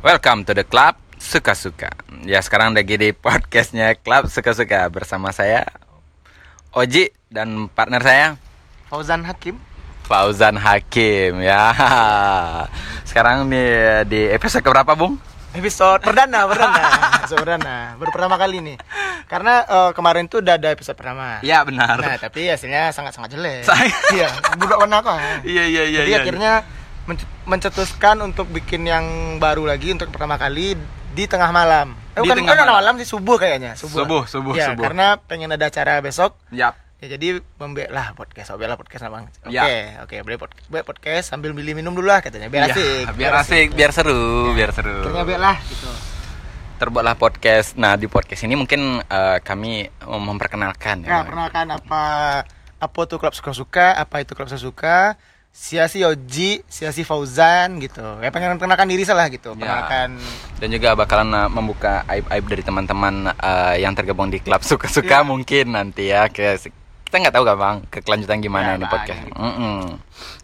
Welcome to the club suka-suka. Ya sekarang lagi di podcastnya Club Suka-suka bersama saya Oji dan partner saya Fauzan Hakim Fauzan Hakim ya. Sekarang di di episode keberapa, Bung? episode perdana perdana episode perdana baru pertama kali nih karena eh, kemarin tuh udah ada episode pertama Ya benar. nah tapi hasilnya sangat sangat jelek iya budak warna kok Iya iya iya. jadi iya. akhirnya mencetuskan untuk bikin yang baru lagi untuk pertama kali di tengah malam Di eh, bukan tengah bukan tengah malam. malam sih subuh kayaknya subuh Subuh, subuh, ya, subuh. karena pengen ada acara besok Yap. ya jadi membela lah podcast oh, bela podcast lah bang oke Ya. oke boleh pod- boleh podcast sambil beli minum dulu lah katanya biar Ya, asik biar asik, biar seru, biar seru. akhirnya bela gitu Terbuatlah podcast. Nah, di podcast ini mungkin eh, kami memperkenalkan Nah, perkenalkan apa apa tuh klub suka-suka, apa itu klub suka-suka, Siasi Yoji, Siasi Fauzan gitu. Ya pengen perkenalkan diri salah gitu. Ya. Perkenalkan dan juga bakalan uh, membuka aib-aib dari teman-teman uh, yang tergabung di klub suka-suka Ya. mungkin nanti ya ke kita nggak tahu kan bang kekelanjutan gimana Ya, ini Bang, podcast gitu.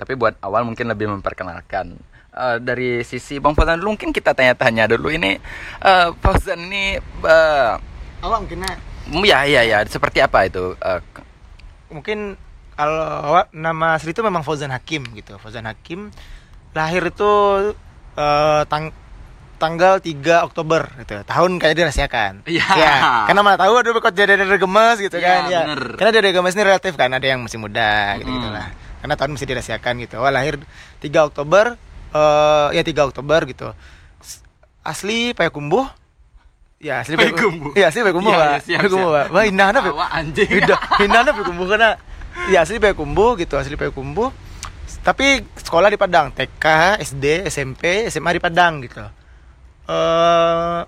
Tapi buat awal mungkin lebih memperkenalkan Uh, dari sisi bang Fauzan dulu mungkin kita tanya-tanya dulu ini uh, Fauzan ini uh, awak mungkinnya ya ya ya seperti apa itu uh, mungkin kalau nama asli itu memang Fauzan Hakim gitu. Fauzan Hakim lahir itu eh, tang tanggal 3 Oktober gitu. Tahun kayak dirahasiakan. Iya. Ya, karena mana tahu aduh kok jadi dari gemes gitu Iya, kan. Ya. bener. Karena dari gemes ini relatif kan, ada yang masih muda gitu Mm. gitulah. Karena tahun masih dirahasiakan gitu. Wah, lahir 3 Oktober eh ya 3 Oktober gitu. Asli Payakumbuh. Ya, asli Payakumbuh. Iya, asli Payakumbuh, iya, siap, Payakumbuh. Wah, indah apa? Awak anjing. Indah, indah apa Payakumbuh karena ya asli Payakumbuh gitu, asli Payakumbuh. Tapi sekolah di Padang, TK, SD, SMP, SMA di Padang gitu. Eh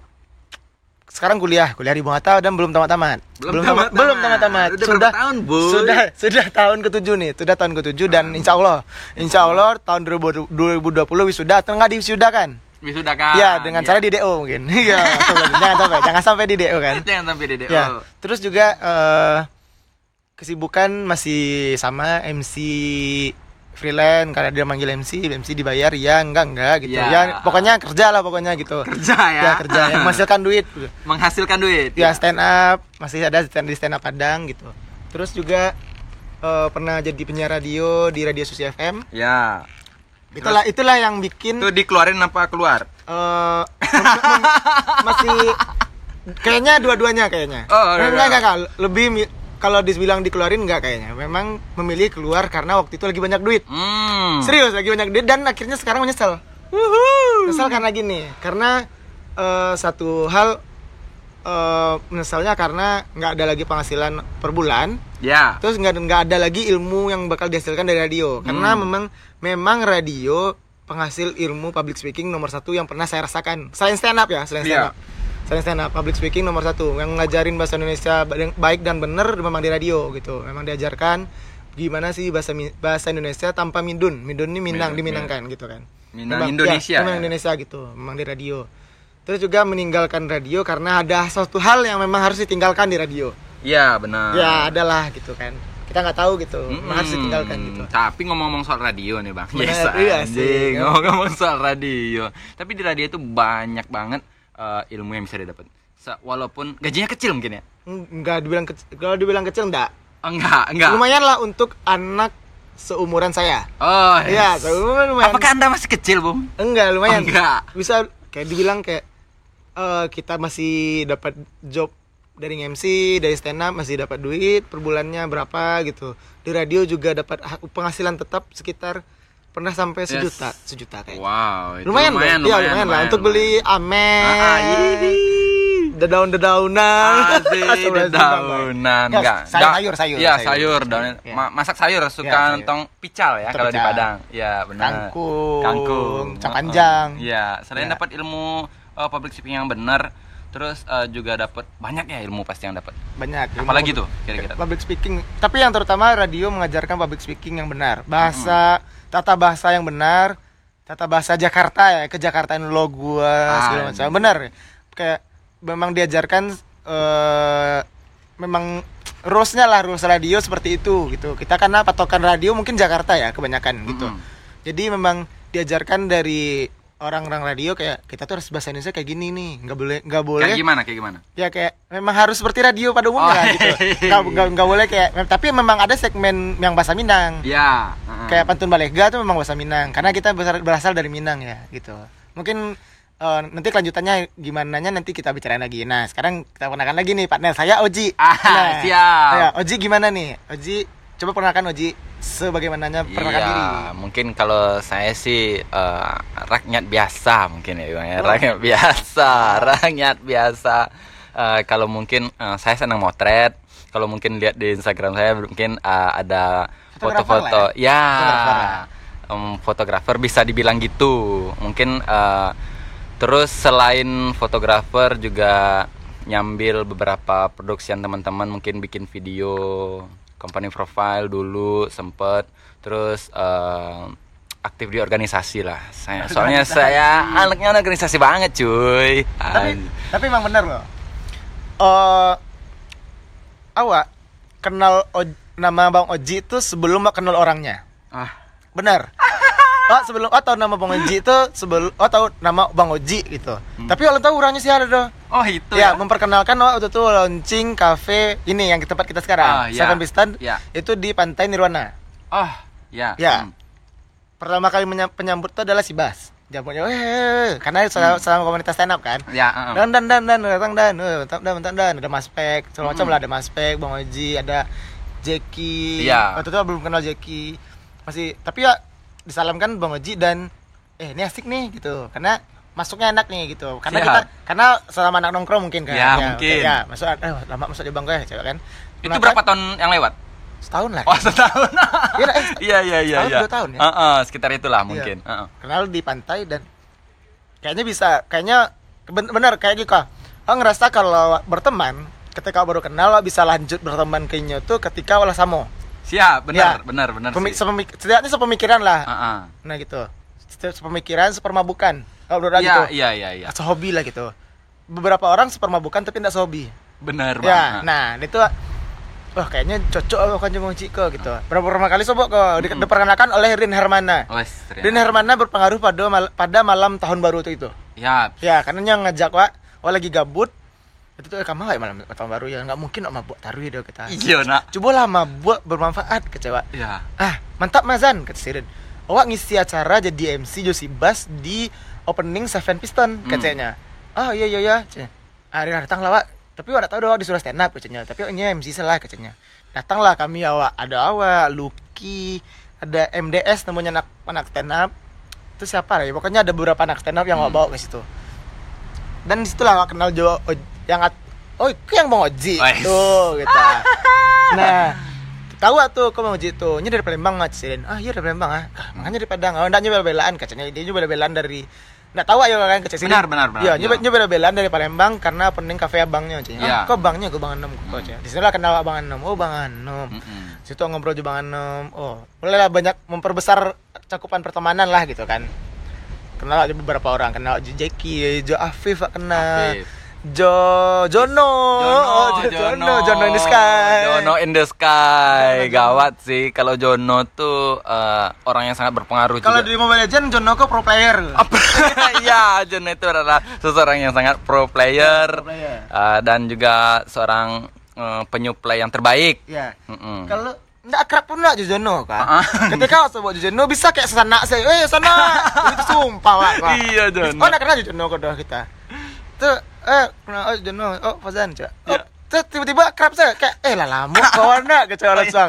sekarang kuliah, kuliah di Bungata dan belum tamat-tamat. Belum tamat, tamat-tamat. belum tamat-tamat. Udah berapa tahun, Boy? Sudah, sudah tahun ketujuh nih, sudah tahun ketujuh dan insya Allah, insya Allah tahun 2020 wisuda atau nggak diwisudakan? wisuda kan Ya, dengan cara di DO mungkin. Iya, jangan sampai, jangan sampai di DO kan. jangan sampai di DO. Ya, terus juga eh, kesibukan masih sama MC freelance karena dia manggil MC, MC dibayar ya enggak enggak gitu. Ya. Ya, pokoknya kerja lah pokoknya gitu. kerja ya Ya, kerja yang menghasilkan duit. menghasilkan duit Ya stand up, masih ada stand di stand up Padang gitu. Terus juga eh, pernah jadi penyiar radio di Radio Susi FM. ya Itulah itulah yang bikin itu dikeluarin apa keluar mem- masih kayaknya dua-duanya kayaknya. Oh, enggak, iya. enggak, enggak, lebih kalau dibilang dikeluarin enggak kayaknya. Memang memilih keluar karena waktu itu lagi banyak duit. hmm. Serius lagi banyak duit dan akhirnya sekarang menyesal. Menyesal karena gini, karena eh, satu hal eh, menyesalnya karena nggak ada lagi penghasilan per bulan ya terus nggak nggak ada lagi ilmu yang bakal dihasilkan dari radio karena Hmm. memang memang radio penghasil ilmu public speaking nomor satu yang pernah saya rasakan selain stand up ya selain stand Iya. up selain stand up public speaking nomor satu yang ngajarin bahasa Indonesia ba- baik dan bener memang di radio gitu. Memang diajarkan gimana sih bahasa bahasa Indonesia tanpa mindun. Mindun ini minang diminangkan gitu kan. Minang Memang- Indonesia, ya, memang ya? Indonesia gitu memang di radio. Terus juga meninggalkan radio karena ada suatu hal yang memang harus ditinggalkan di radio. Ya benar. Ya adalah gitu kan. Kita nggak tahu gitu Mm-mm. harus ditinggalkan gitu. Tapi ngomong-ngomong soal radio nih bang, Bener, yes, iya sih. Ngomong-ngomong soal radio, tapi di radio itu banyak banget eh, ilmu yang bisa didapat. Walaupun gajinya kecil mungkin ya. nggak dibilang kecil kalau dibilang kecil enggak Oh, enggak, enggak. lumayan lah untuk anak seumuran saya Oh, Iya, yes. seumuran lumayan Apakah anda masih kecil, bung? enggak lumayan Oh, enggak. bisa kayak dibilang kayak eh, kita masih dapat job dari MC dari stand up masih dapat duit per bulannya berapa gitu di radio juga dapat ha- penghasilan tetap sekitar pernah sampai Yes. sejuta sejuta kayak Wow, itu lumayan, lumayan, ya, lumayan, lah untuk beli amen, Ah, ah, ini. dedaun-dedaunan, Asik, dedaunan Enggak, sayur, sayur, Iya, sayur. sayur, daun. Iya. Ma- masak sayur suka Iya, sayur. nentong pical ya kalau di. Padang. Iya, benar. Kangkung, Kangkung, Heeh. panjang. Iya, selain Iya. dapat ilmu uh, public speaking yang benar, terus uh, juga dapat banyak ya ilmu pasti yang dapat. banyak. Apalagi tuh kira-kira? Public speaking, tapi yang terutama radio mengajarkan public speaking yang benar, bahasa, tata bahasa yang benar, tata bahasa Jakarta ya, ke Jakartaan lo gua Ah, segala macam. iya. Benar. Kayak memang diajarkan eh memang rules-nya lah rules radio seperti itu gitu. Kita karena patokan radio mungkin Jakarta ya kebanyakan gitu. Mm-mm. Jadi memang diajarkan dari orang-orang radio kayak kita tuh harus bahasa Indonesia kayak gini nih nggak boleh nggak boleh Kayak gimana? Kayak gimana? ya kayak memang harus seperti radio pada umumnya Oh, gitu iya, iya, nggak iya. nggak nggak boleh kayak tapi memang ada segmen yang bahasa Minang Ya. heeh. kayak pantun balega tuh memang bahasa Minang karena kita berasal, dari Minang ya gitu mungkin eh, nanti kelanjutannya gimana nya nanti kita bicarain lagi nah sekarang kita kenalkan lagi nih partner saya Oji Ah, Nah, siap. ya, Oji gimana nih Oji coba perkenalkan Oji sebagaimananya perkenalkan diri Iya, mungkin kalau saya sih eh, rakyat biasa mungkin ya, ya. Oh. rakyat biasa, rakyat biasa. Eh, kalau mungkin eh, saya senang motret. Kalau mungkin lihat di Instagram saya mungkin eh, ada foto-foto, ya? ya, Fotografer em, fotografer bisa dibilang gitu. Mungkin eh, terus selain fotografer juga nyambil beberapa produksian teman-teman mungkin bikin video company profile dulu sempet terus eh, aktif di organisasi lah. Saya soalnya saya anaknya organisasi banget cuy. Tapi An- tapi emang bener loh. Eh awak kenal Oj- nama Bang Oji itu sebelum kenal orangnya? Ah. Benar oh sebelum oh tahu nama Bang Oji itu sebelum oh tahu nama Bang Oji gitu tapi kalau tahu orangnya sih ada tuh oh itu ya, memperkenalkan waktu itu launching cafe ini yang di tempat kita sekarang Ah, ya. Seven Piston Ya. itu di Pantai Nirwana oh ya Ya. Hmm. pertama kali penyambut itu adalah si Bas jamunya eh karena selama, selama komunitas stand up kan ya heeh. dan dan dan dan datang dan eh, datang dan datang dan ada Maspek segala macam Mm. lah ada Maspek Bang Oji ada Jeki Iya. waktu itu belum kenal Jeki masih tapi ya disalamkan Bang Oji dan eh ini asik nih gitu karena masuknya enak nih gitu karena Siap. kita karena selama anak nongkrong mungkin kan Ya, mungkin. ya masuk eh, lama masuk di bangku ya cewek kan itu Kenapa? berapa tahun yang lewat setahun lah oh setahun Iya, eh, iya iya iya iya dua tahun ya? Heeh, sekitar itulah Iya. mungkin Heeh. kenal di pantai dan kayaknya bisa kayaknya ben- benar kayak gitu oh ngerasa kalau berteman ketika baru kenal bisa lanjut berteman kayaknya tuh ketika olah samo siap benar Ya. benar benar Pemi- sih. sepemik- setidaknya sepemikiran lah. Heeh. nah gitu. Setiap sepemikiran sepermabukan. Oh, bener iya gitu. iya iya iya. Sehobi lah gitu. Beberapa orang sepermabukan tapi tidak sehobi. Benar ya Bang. nah itu wah kayaknya cocok loh kan cuma Ciko gitu. Berapa pertama kali sobok kok Mm-mm. diperkenalkan oleh Rin Hermana. Wes, ternyata. Rin Hermana berpengaruh pada mal- pada malam tahun baru itu itu. Ya, Ya, karena yang ngajak wa, wa lagi gabut. Itu tuh kamu ya malam tahun baru ya nggak mungkin sama buat taruh ya kita. iya nak. Coba lah mabuk bermanfaat kecewa. Ya. Ah, mantap Mazan kata Sirin. Awak ngisi acara jadi MC Josi Bas di opening Seven Piston Hmm. katanya. Oh iya iya iya. Cenya. Ah, datang lah, Wak. Tapi awak tak tahu awak disuruh stand up katanya. Tapi ini MC salah katanya. Datanglah kami awak. Ada awak, Lucky, ada MDS namanya anak anak stand up. Itu siapa ya? Pokoknya ada beberapa anak stand up yang awak Hmm. bawa ke situ. Dan di situlah awak kenal Jo yang at- Oh, itu yang Bang Oji. Wais. Tuh, gitu. Nah, tahu ah tuh kok Bang Oji tuh. Ini dari Palembang nggak Sirin? Ah, iya dari Palembang ah. Ah, makanya dari Padang. Oh, enggak nyoba belaan katanya. Dia nyoba belaan dari Nggak tahu aja kan kecil sini. Benar, benar, benar. Iya, nyoba nyoba belaan dari Palembang karena pening kafe abangnya katanya. Iya. Ah, kok bangnya gue Bang Anom kok katanya. Di sana kenal Bang Anom. Oh, Bang Anom. Mm-mm. Situ ngobrol juga Bang Anom. Oh, mulailah banyak memperbesar cakupan pertemanan lah gitu kan. Kenal aja beberapa orang, kenal Jo Jeki, Jo Afif kenal. Afif. Jo Jono, Oh, Jo- Jono, Jono in the sky. Jono in the sky. Gawat sih kalau Jono tuh eh, orang yang sangat berpengaruh Kalau di Mobile Legends Jono kok pro player. Iya, Jono itu adalah seseorang yang sangat pro player, Pro player. eh, dan juga seorang eh, penyuplai yang terbaik. Iya. Mm-mm. Kalau nggak akrab pun nggak Jojono kan. Ah. Ketika sebut Jojono bisa kayak sana saya, eh sana itu sumpah pak. Iya, Jono. Oh nggak kenal Jojono kedua kita. Tuh eh kenal oh Jojono, oh Fazan cak. Oh, Iya. tiba-tiba akrab saya kayak eh lah lama kawan nak kecewa langsung.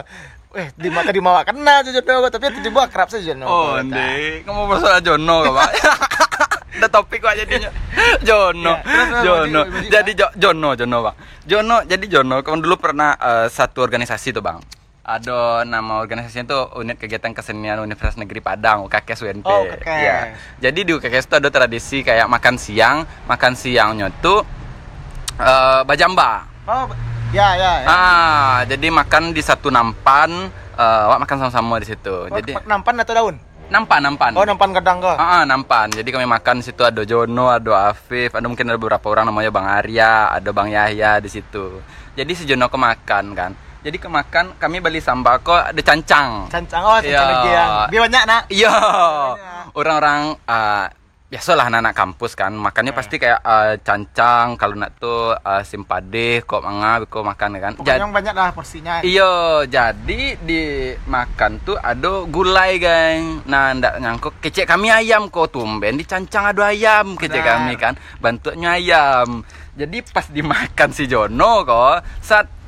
Eh di mata di mawak kenal Jojono tapi tiba-tiba akrab saya Jojono. Oh, ndek, ngomong masalah Jono gak, Pak? Ada topik kok jadinya. Jono. Jono. Jadi Jo- Jono, Jono, Bang. Jono, jadi Jono kamu dulu pernah eh, satu organisasi tuh, Bang. Ada nama organisasinya tuh Unit Kegiatan Kesenian Universitas Negeri Padang, UKKS UNP. Oh, UKKS. Iya. Jadi di UKKS itu ada tradisi kayak makan siang, makan siangnya tuh eh bajamba. Oh ya ya. ya. Ah, jadi makan di satu nampan, eh wak makan sama-sama di situ. Oh, Jadi nampan atau daun? nampan, nampan. Oh nampan kadang kok. Ah, ah, nampan. Jadi kami makan di situ ada Jono, ada Afif, ada mungkin ada beberapa orang namanya Bang Arya, ada Bang Yahya di situ. Jadi si Jono kemakan kan. Jadi kemakan kami beli sambako ada cancang. Cancang oh Iya. cancang lagi yang. Banyak nak. Iya. Orang-orang ah, biasalah anak-anak kampus kan makannya Eh. pasti kayak eh, cancang kalau nak tuh eh, simpade kok manga kok makan kan Jadi- yang banyak lah porsinya. Iyo, jadi di makan tuh ada gulai, geng. Nah, ndak nyangkut kecek kami ayam kok tumben dicancang ada ayam kecek kami kan. Bantunya ayam. Jadi pas dimakan si Jono kok saat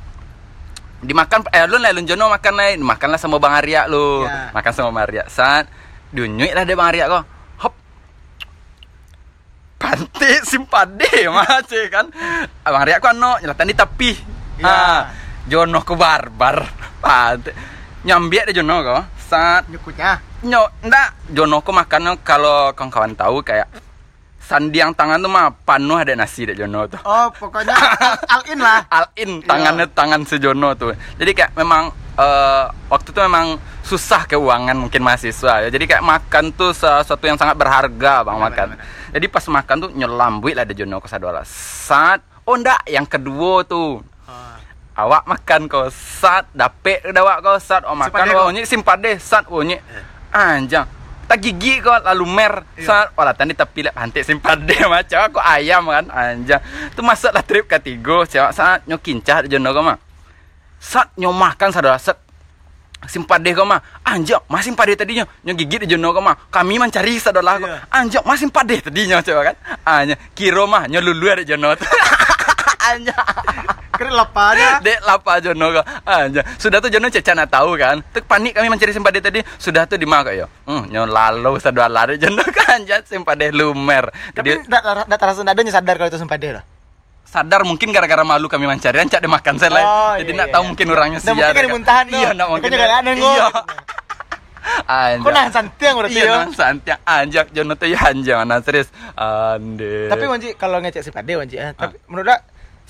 dimakan eh lu lah Jono makan lain makanlah sama Bang Arya lu. Ya. makan sama Bang Arya. Saat dunyuk lah dia Bang Arya kok. Hop. Panti simpade macet kan. Bang Arya kok no nyelatan di tepi. Ya. ah Jono ke barbar. Panti. Nyambiak deh Jono kok. Saat Nyukutnya. Nyo, ndak. Jono ko makan kalau kawan-kawan tahu kayak sandiang tangan tuh mah penuh ada nasi deh Jono tuh. Oh, pokoknya all in lah. All in tangannya tangan si Jono tuh. Jadi kayak memang eh, waktu itu memang susah keuangan mungkin mahasiswa ya. Jadi kayak makan tuh sesuatu yang sangat berharga bang Benar, makan. benar, Jadi pas makan tuh nyelambuit lah ada Jono ke sadola. Saat oh ndak yang kedua tuh Oh. awak makan kau sat dapet ke dawak kau sat oh makan kau. onye simpade sat onye anjang tak gigi kau lalu mer. Iya. sat wala tadi tapi lah hantik simpade macam aku ayam kan? Anjang tu masuk lah trip ketiga cewek saat nyo kincah jono kau mah sat nyo makan saudara. Sat simpade kau mah anjang mas simpade tadinya. Nyo gigi di jono kau mah kami mencari saudara kau Iya. anjang mas simpade tadinya cewek kan? Anjang kiro mah nyo lulu ada jono. Tu anjang Keren lapanya. Dek lapa Jono kok. Anja. Sudah tuh Jono cecana tahu kan. Tuh panik kami mencari simpade tadi. Sudah tuh di maka yo. Hmm, nyon lalu sadua lari Jono kan anja simpade lumer. Tapi enggak terasa enggak adanya sadar kalau itu sempade lah. sadar mungkin gara-gara malu kami mencari ancak dimakan saya lain. Oh, Jadi iya, nak iya, tahu iya. mungkin orangnya Nah, mungkin kan dimuntahan tuh. Iya, nak mungkin. nggak ada. Iya. Anja. Kok nahan santiang berarti Iya, ya? nahan santiang. Anjak Jono tuh ya anjang nah serius. Ande. Tapi Wanji kalau ngecek simpade Wanji ya, tapi menurut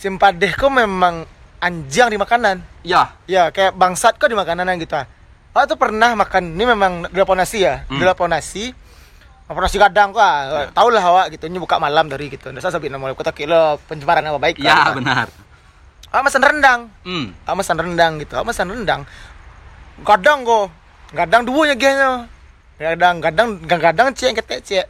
dak simpade kok memang anjang di makanan. ya, Ya, kayak bangsat kok di makanan gitu. ah. Oh, tuh pernah makan ini memang di lapau nasi ya. Hmm. lapau nasi. Lapau nasi kadang kok. Ah. Tahu lah awak gitu, ini buka malam dari gitu. Ndak sabit nama kota kilo pencemaran nama baik. ya kan, benar. Ah, pesan rendang. Hmm. Ah, pesan rendang gitu. Ah, pesan rendang. Kadang kok. Kadang dua nya genya. Kadang kadang kadang cek ketek cek.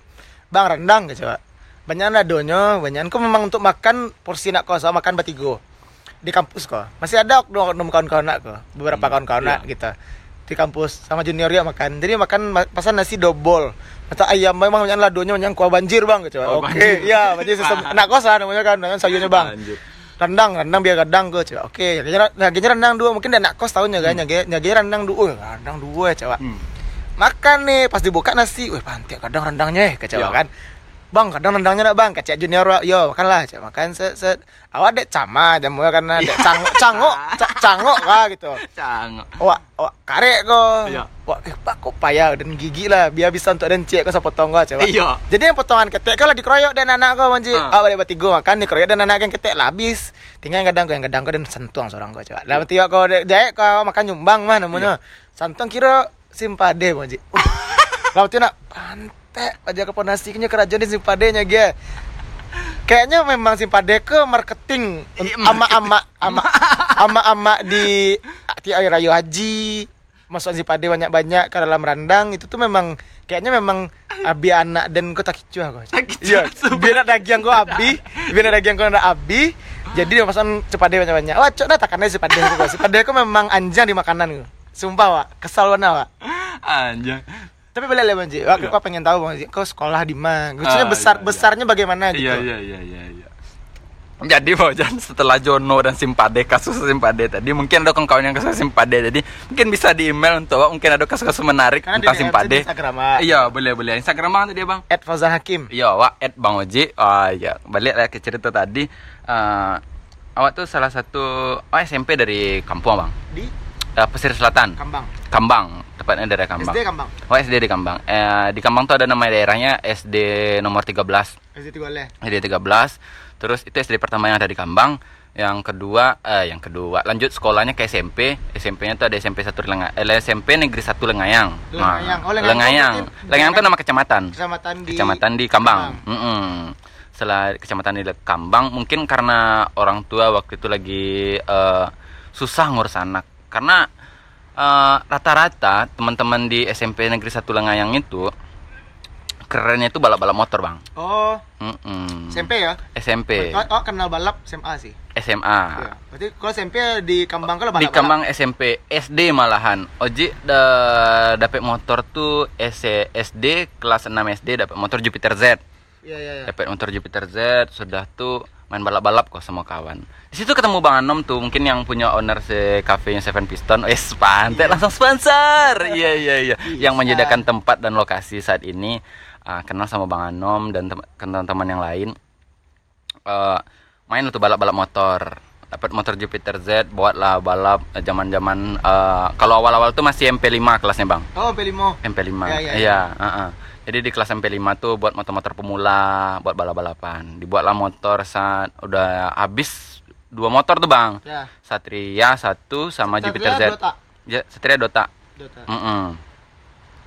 Bang rendang gitu, Pak. Banyak ada donyo, banyak kok memang untuk makan porsi nak kau sama makan batigo di kampus kok. Masih ada oknum kawan-kawan nak kok. Beberapa Hmm, kawan-kawan nak iya. kita di kampus sama junior ya makan. Jadi makan ma- pesan nasi double. Atau ayam memang banyak lah donyo yang kuah banjir bang gitu. Oh, Oke, banjir. iya, banjir sistem nak kos lah namanya kan dengan sayurnya bang rendang rendang biar rendang gue coba oke nyaganya nyaganya rendang dua mungkin dia nak kos tahunnya kan nyaganya nyaganya rendang dua rendang dua coba Hmm. makan nih pas dibuka nasi wih pantai kadang rendangnya ya coba Ya. kan bang kadang rendangnya nak bang. Kacak junior yo makan lah makan set set. Awak dek cama jamu karena dek cangok cangok ca- cangok kah gitu. Cangok. wah wah karek kok Iya. wah eh, pak kok payah dan gigi lah. Biar bisa untuk dan cek kau saya potong kau coba Iya. jadi yang potongan ketek kau lah dikeroyok dan anak kau manji. Ah. ah balik batigo makan dikeroyok dan anak yang ketek lah habis. Tinggal yang kadang kau yang kadang kau dan sentuang seorang kau coba lah tiba kau dek jahit kau makan nyumbang mah namanya. Santuang kira simpade manji. Lah tiba nak pantek aja ke nasi kayaknya kerajaan di simpadenya dia kayaknya memang simpade ke marketing Iya, ama ama ama ama ama di di air rayu haji. Masuk simpade banyak banyak ke dalam randang itu tuh memang kayaknya memang abi anak dan kau tak kicu aku Tak iya biar nak daging kau abi biar nak daging kau nak abi jadi dia pesan cepade banyak banyak wah cok dah takannya cepade kau cepade kau memang anjang di makanan kau sumpah wak. Kesal warna wak. Anjang. Tapi boleh lah aku, Iya. aku pengen tahu Banji, kau sekolah di mana? Maksudnya Ah, besar iya, iya. besarnya bagaimana gitu? Iya iya iya iya iya. Jadi Bojan setelah Jono dan Simpade kasus Simpade tadi mungkin ada kawan-kawan yang kasus Simpade jadi mungkin bisa di email untuk mungkin ada kasus-kasus menarik Karena tentang Simpade. Instagram. Iya boleh boleh Instagram bang tadi bang. Ed Fauzan Hakim. Iya awak at Bang Oji. Ah iya balik lah ke cerita tadi. Eh, awak tuh salah satu oh, SMP dari kampung bang. Di Eh, Pesisir Selatan. Kambang. Kambang tepatnya dari Kambang. SD Kambang. Oh SD di Kambang. Eh, di Kambang tuh ada nama daerahnya SD nomor 13. SD Tigoleh. SD 13 terus itu SD pertama yang ada di Kambang yang kedua eh yang kedua lanjut sekolahnya ke SMP SMP-nya tuh ada SMP satu Lenga, eh, SMP negeri satu Lengayang Lengayang. Oh, Lengayang Lengayang tuh berarti- Lengayang tuh nama kecamatan Kecamatan di kecamatan di Kambang Mm-mm. setelah kecamatan di Kambang mungkin karena orang tua waktu itu lagi eh, susah ngurus anak karena eh, rata-rata teman-teman di SMP negeri satu Lengayang itu kerennya itu balap-balap motor bang. Oh, Mm-mm. SMP ya? SMP, Oh, oh, kenal balap SMA sih. SMA. Iya. Berarti kalau SMP di Kambang kalau balap. Di Kemang SMP, SD malahan. Oji da dapat motor tuh S- SD kelas 6 SD dapat motor Jupiter Z. Iya, iya, iya. Dapat motor Jupiter Z, sudah tuh main balap-balap kok sama kawan. Di situ ketemu Bang Anom tuh, mungkin yang punya owner si cafe Seven Piston. Eh, pantai Iya. langsung sponsor. Iya, iya, iya. Yang Bisa. menyediakan tempat dan lokasi saat ini. Ah, kenal sama Bang Anom dan tem- teman-teman yang lain. Eh, main tuh balap-balap motor. Dapat motor Jupiter Z, buatlah balap eh, zaman-zaman eh, kalau awal-awal tuh masih MP5 kelasnya, Bang. Oh, Pelimo. MP5. Ya, ya, Iya, heeh. Jadi di kelas MP5 tuh buat motor-motor pemula, buat balap-balapan. Dibuatlah motor saat udah habis dua motor tuh, Bang. Ya. Satria satu sama Jupiter Z. Dota. Ya, Satria Dota. Dota. Mm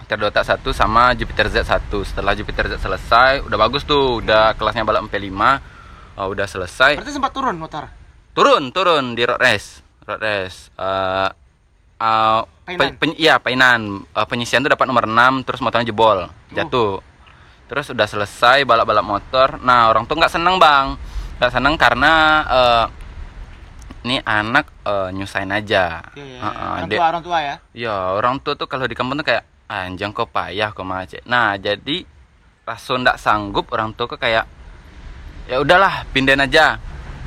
Satria Dota satu sama Jupiter Z satu. Setelah Jupiter Z selesai, udah bagus tuh, udah kelasnya balap MP5. Oh, udah selesai. Berarti sempat turun motor. Turun, turun di road race. Road race. Eh eh, Painan. pe- pen- iya, painan. Eh, penyisian tuh dapat nomor 6, terus motornya jebol, jatuh. Terus udah selesai balap-balap motor. Nah, orang tuh nggak seneng, Bang. Nggak seneng karena eh ini anak eh, nyusahin aja. Iya, iya. Heeh, Orang dia- tua, orang tua ya. Ya, orang tua tuh kalau di kampung tuh kayak anjang kok payah kok macet. Nah, jadi rasul ndak sanggup orang tua kok kayak ya udahlah pindahin aja.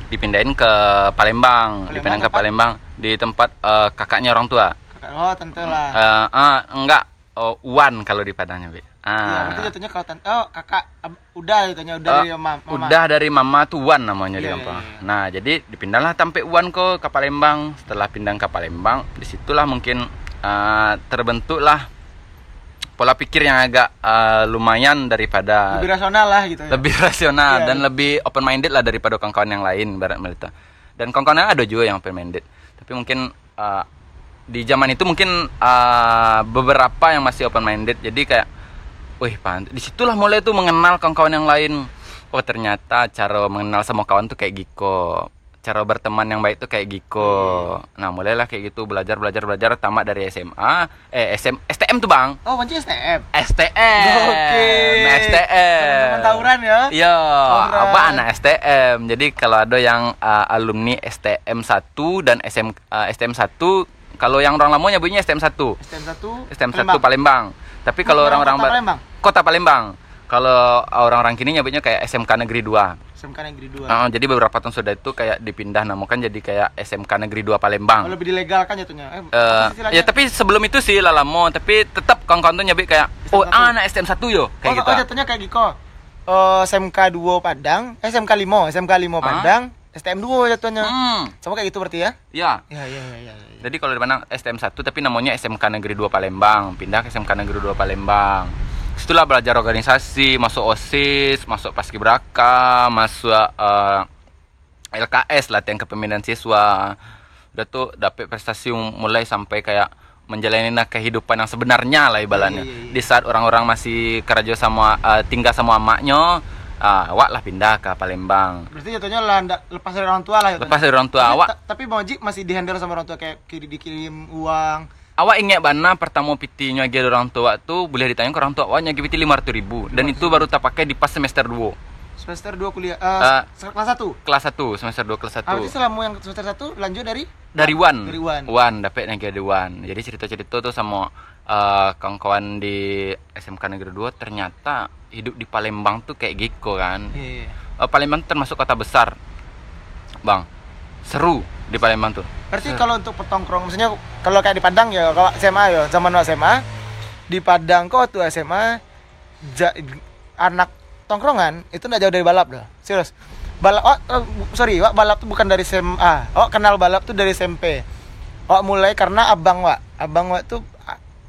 Dipindahin ke Palembang, Palembang dipindahin ke? Palembang di tempat eh, kakaknya orang tua. Kakak, oh, tante lah. Eh ah, enggak oh, Wan kalau di Padangnya, Bi. Ah. berarti jatuhnya kalau tante. Oh, kakak ab- udah jatuhnya udah Oh, dari mama. mama. Udah dari mama tuh Wan namanya di Iya, kampung. iya. Nah, jadi dipindahlah sampai Wan kok ke Palembang. Setelah pindah ke Palembang, di situlah mungkin eh, terbentuklah pola pikir yang agak eh, lumayan daripada Lebih rasional lah gitu ya. lebih rasional Iya, dan iya. lebih open minded lah daripada kawan-kawan yang lain barat mereka. Dan kawan-kawan yang ada juga yang open minded. Tapi mungkin eh, di zaman itu mungkin eh, beberapa yang masih open minded. Jadi kayak, wih pantas. Di situlah mulai tuh mengenal kawan-kawan yang lain. Oh ternyata cara mengenal sama kawan tuh kayak Giko. Cara berteman yang baik tuh kayak Giko. Nah mulailah kayak gitu belajar belajar belajar tamat dari SMA. Eh SM, STM tuh bang. Oh, kunci STM. STM. Oke. Nah, STM. Teman-teman tawuran ya. Iya, apa anak STM. Jadi kalau ada yang uh, alumni STM 1 dan SM uh, STM 1, kalau yang orang lama nyebutnya STM 1. STM 1. STM 1 Palembang. Tapi kalau Orang orang-orang kota Ba- Palembang? Kota Palembang. Kalau orang-orang kini nyebutnya kayak SMK Negeri 2. SMK Negeri 2. Nah, jadi beberapa tahun sudah itu kayak dipindah namakan jadi kayak SMK Negeri 2 Palembang. Oh, lebih dilegalkan jatuhnya. Eh, Eh, istilahnya? ya tapi sebelum itu sih lah lama, tapi tetap kawan-kawan tuh nyebut kayak oh STM 1. ah, anak STM 1 yo kayak oh, gitu. Oh, jatuhnya kayak Giko. Oh, SMK 2 Padang, eh, SMK 5, SMK 5 Hah? Padang, STM 2 jatuhnya. Hmm, Sama kayak gitu berarti ya? ya. Ya, ya, ya, ya. ya. Jadi kalau di mana STM 1 tapi namanya SMK Negeri 2 Palembang, pindah ke SMK Negeri 2 Palembang. Setelah belajar organisasi, masuk OSIS, masuk Paskibraka, masuk eh, LKS latihan kepemimpinan siswa. Udah tuh dapet prestasi mulai sampai kayak menjalani kehidupan yang sebenarnya lah ibaratnya. Iya, iya, iya. Di saat orang-orang masih kerja sama eh, tinggal sama emaknya, ah, awak lah pindah ke Palembang. Berarti jatuhnya lah ndak- lepas dari orang tua lah jatuhnya. Lepas dari orang tua Tapi- awak ta- Tapi Bang Oji masih dihandle sama orang tua kayak kiri dikirim uang. Awak ingat bana pertama PT nyagi orang tua tu boleh ditanya ke orang tua awak nyagi PT 500 ribu. Dan itu baru tak pakai di pas semester 2 Semester 2 kuliah Eh, eh kelas 1. kelas 1 semester 2 kelas 1 Ah, berarti selama yang semester 1 lanjut dari? Dari Wan. Dari Wan. Wan dapat nyagi dari Wan. Jadi cerita-cerita tuh sama eh, kawan-kawan di SMK Negeri 2 ternyata hidup di Palembang tuh kayak gitu kan. Iya, iya. Eh, Palembang termasuk kota besar. Bang seru di Palembang tuh Berarti kalau untuk petongkrong maksudnya kalau kayak di Padang ya kalau SMA ya zaman waktu SMA di Padang kok tuh SMA ja- anak tongkrongan itu nggak jauh dari balap dah. Serius. Balap oh, oh, sorry, Wak, balap tuh bukan dari SMA. Oh, kenal balap tuh dari SMP. Oh, mulai karena abang Wak. Abang Wak tuh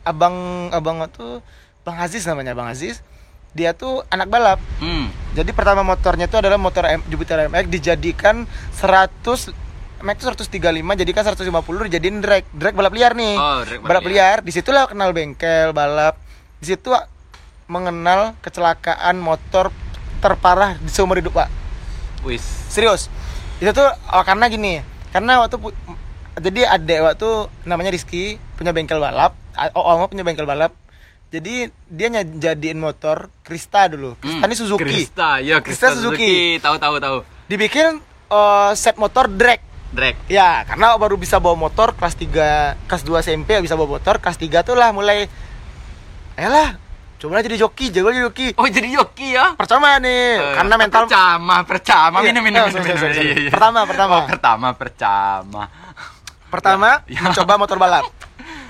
abang abang Wak tuh Bang Aziz namanya, Bang Aziz. Dia tuh anak balap. hmm Jadi pertama motornya itu adalah motor M, Jupiter MX dijadikan 100 MX itu 135 jadikan 150 dijadiin drag. Drag balap liar nih. Oh, drag balap balap liar. Di situlah kenal bengkel, balap. Di situ mengenal kecelakaan motor terparah di seumur hidup, Pak. wis Serius. Itu tuh oh, karena gini, karena waktu jadi adek waktu namanya Rizky punya bengkel balap, oh, Oma punya bengkel balap Jadi dia ny- jadiin motor Krista dulu. Krista Hmm, ini Suzuki. Krista, ya Krista Krista, Suzuki. Suzuki. Tahu tahu tahu. Dibikin eh, set motor drag. Drag. Ya, karena baru bisa bawa motor kelas 3, kelas 2 SMP bisa bawa motor, kelas 3 tuh lah mulai Ayolah, coba jadi joki, jago jadi joki. Oh jadi joki ya? Pertama nih, Eh, karena mental percama, percama, Iya, minum, minum, eh, minum, sorry, minum. Iya, iya. Pertama, pertama. Oh, pertama, pertama. pertama Ya. mencoba motor balap.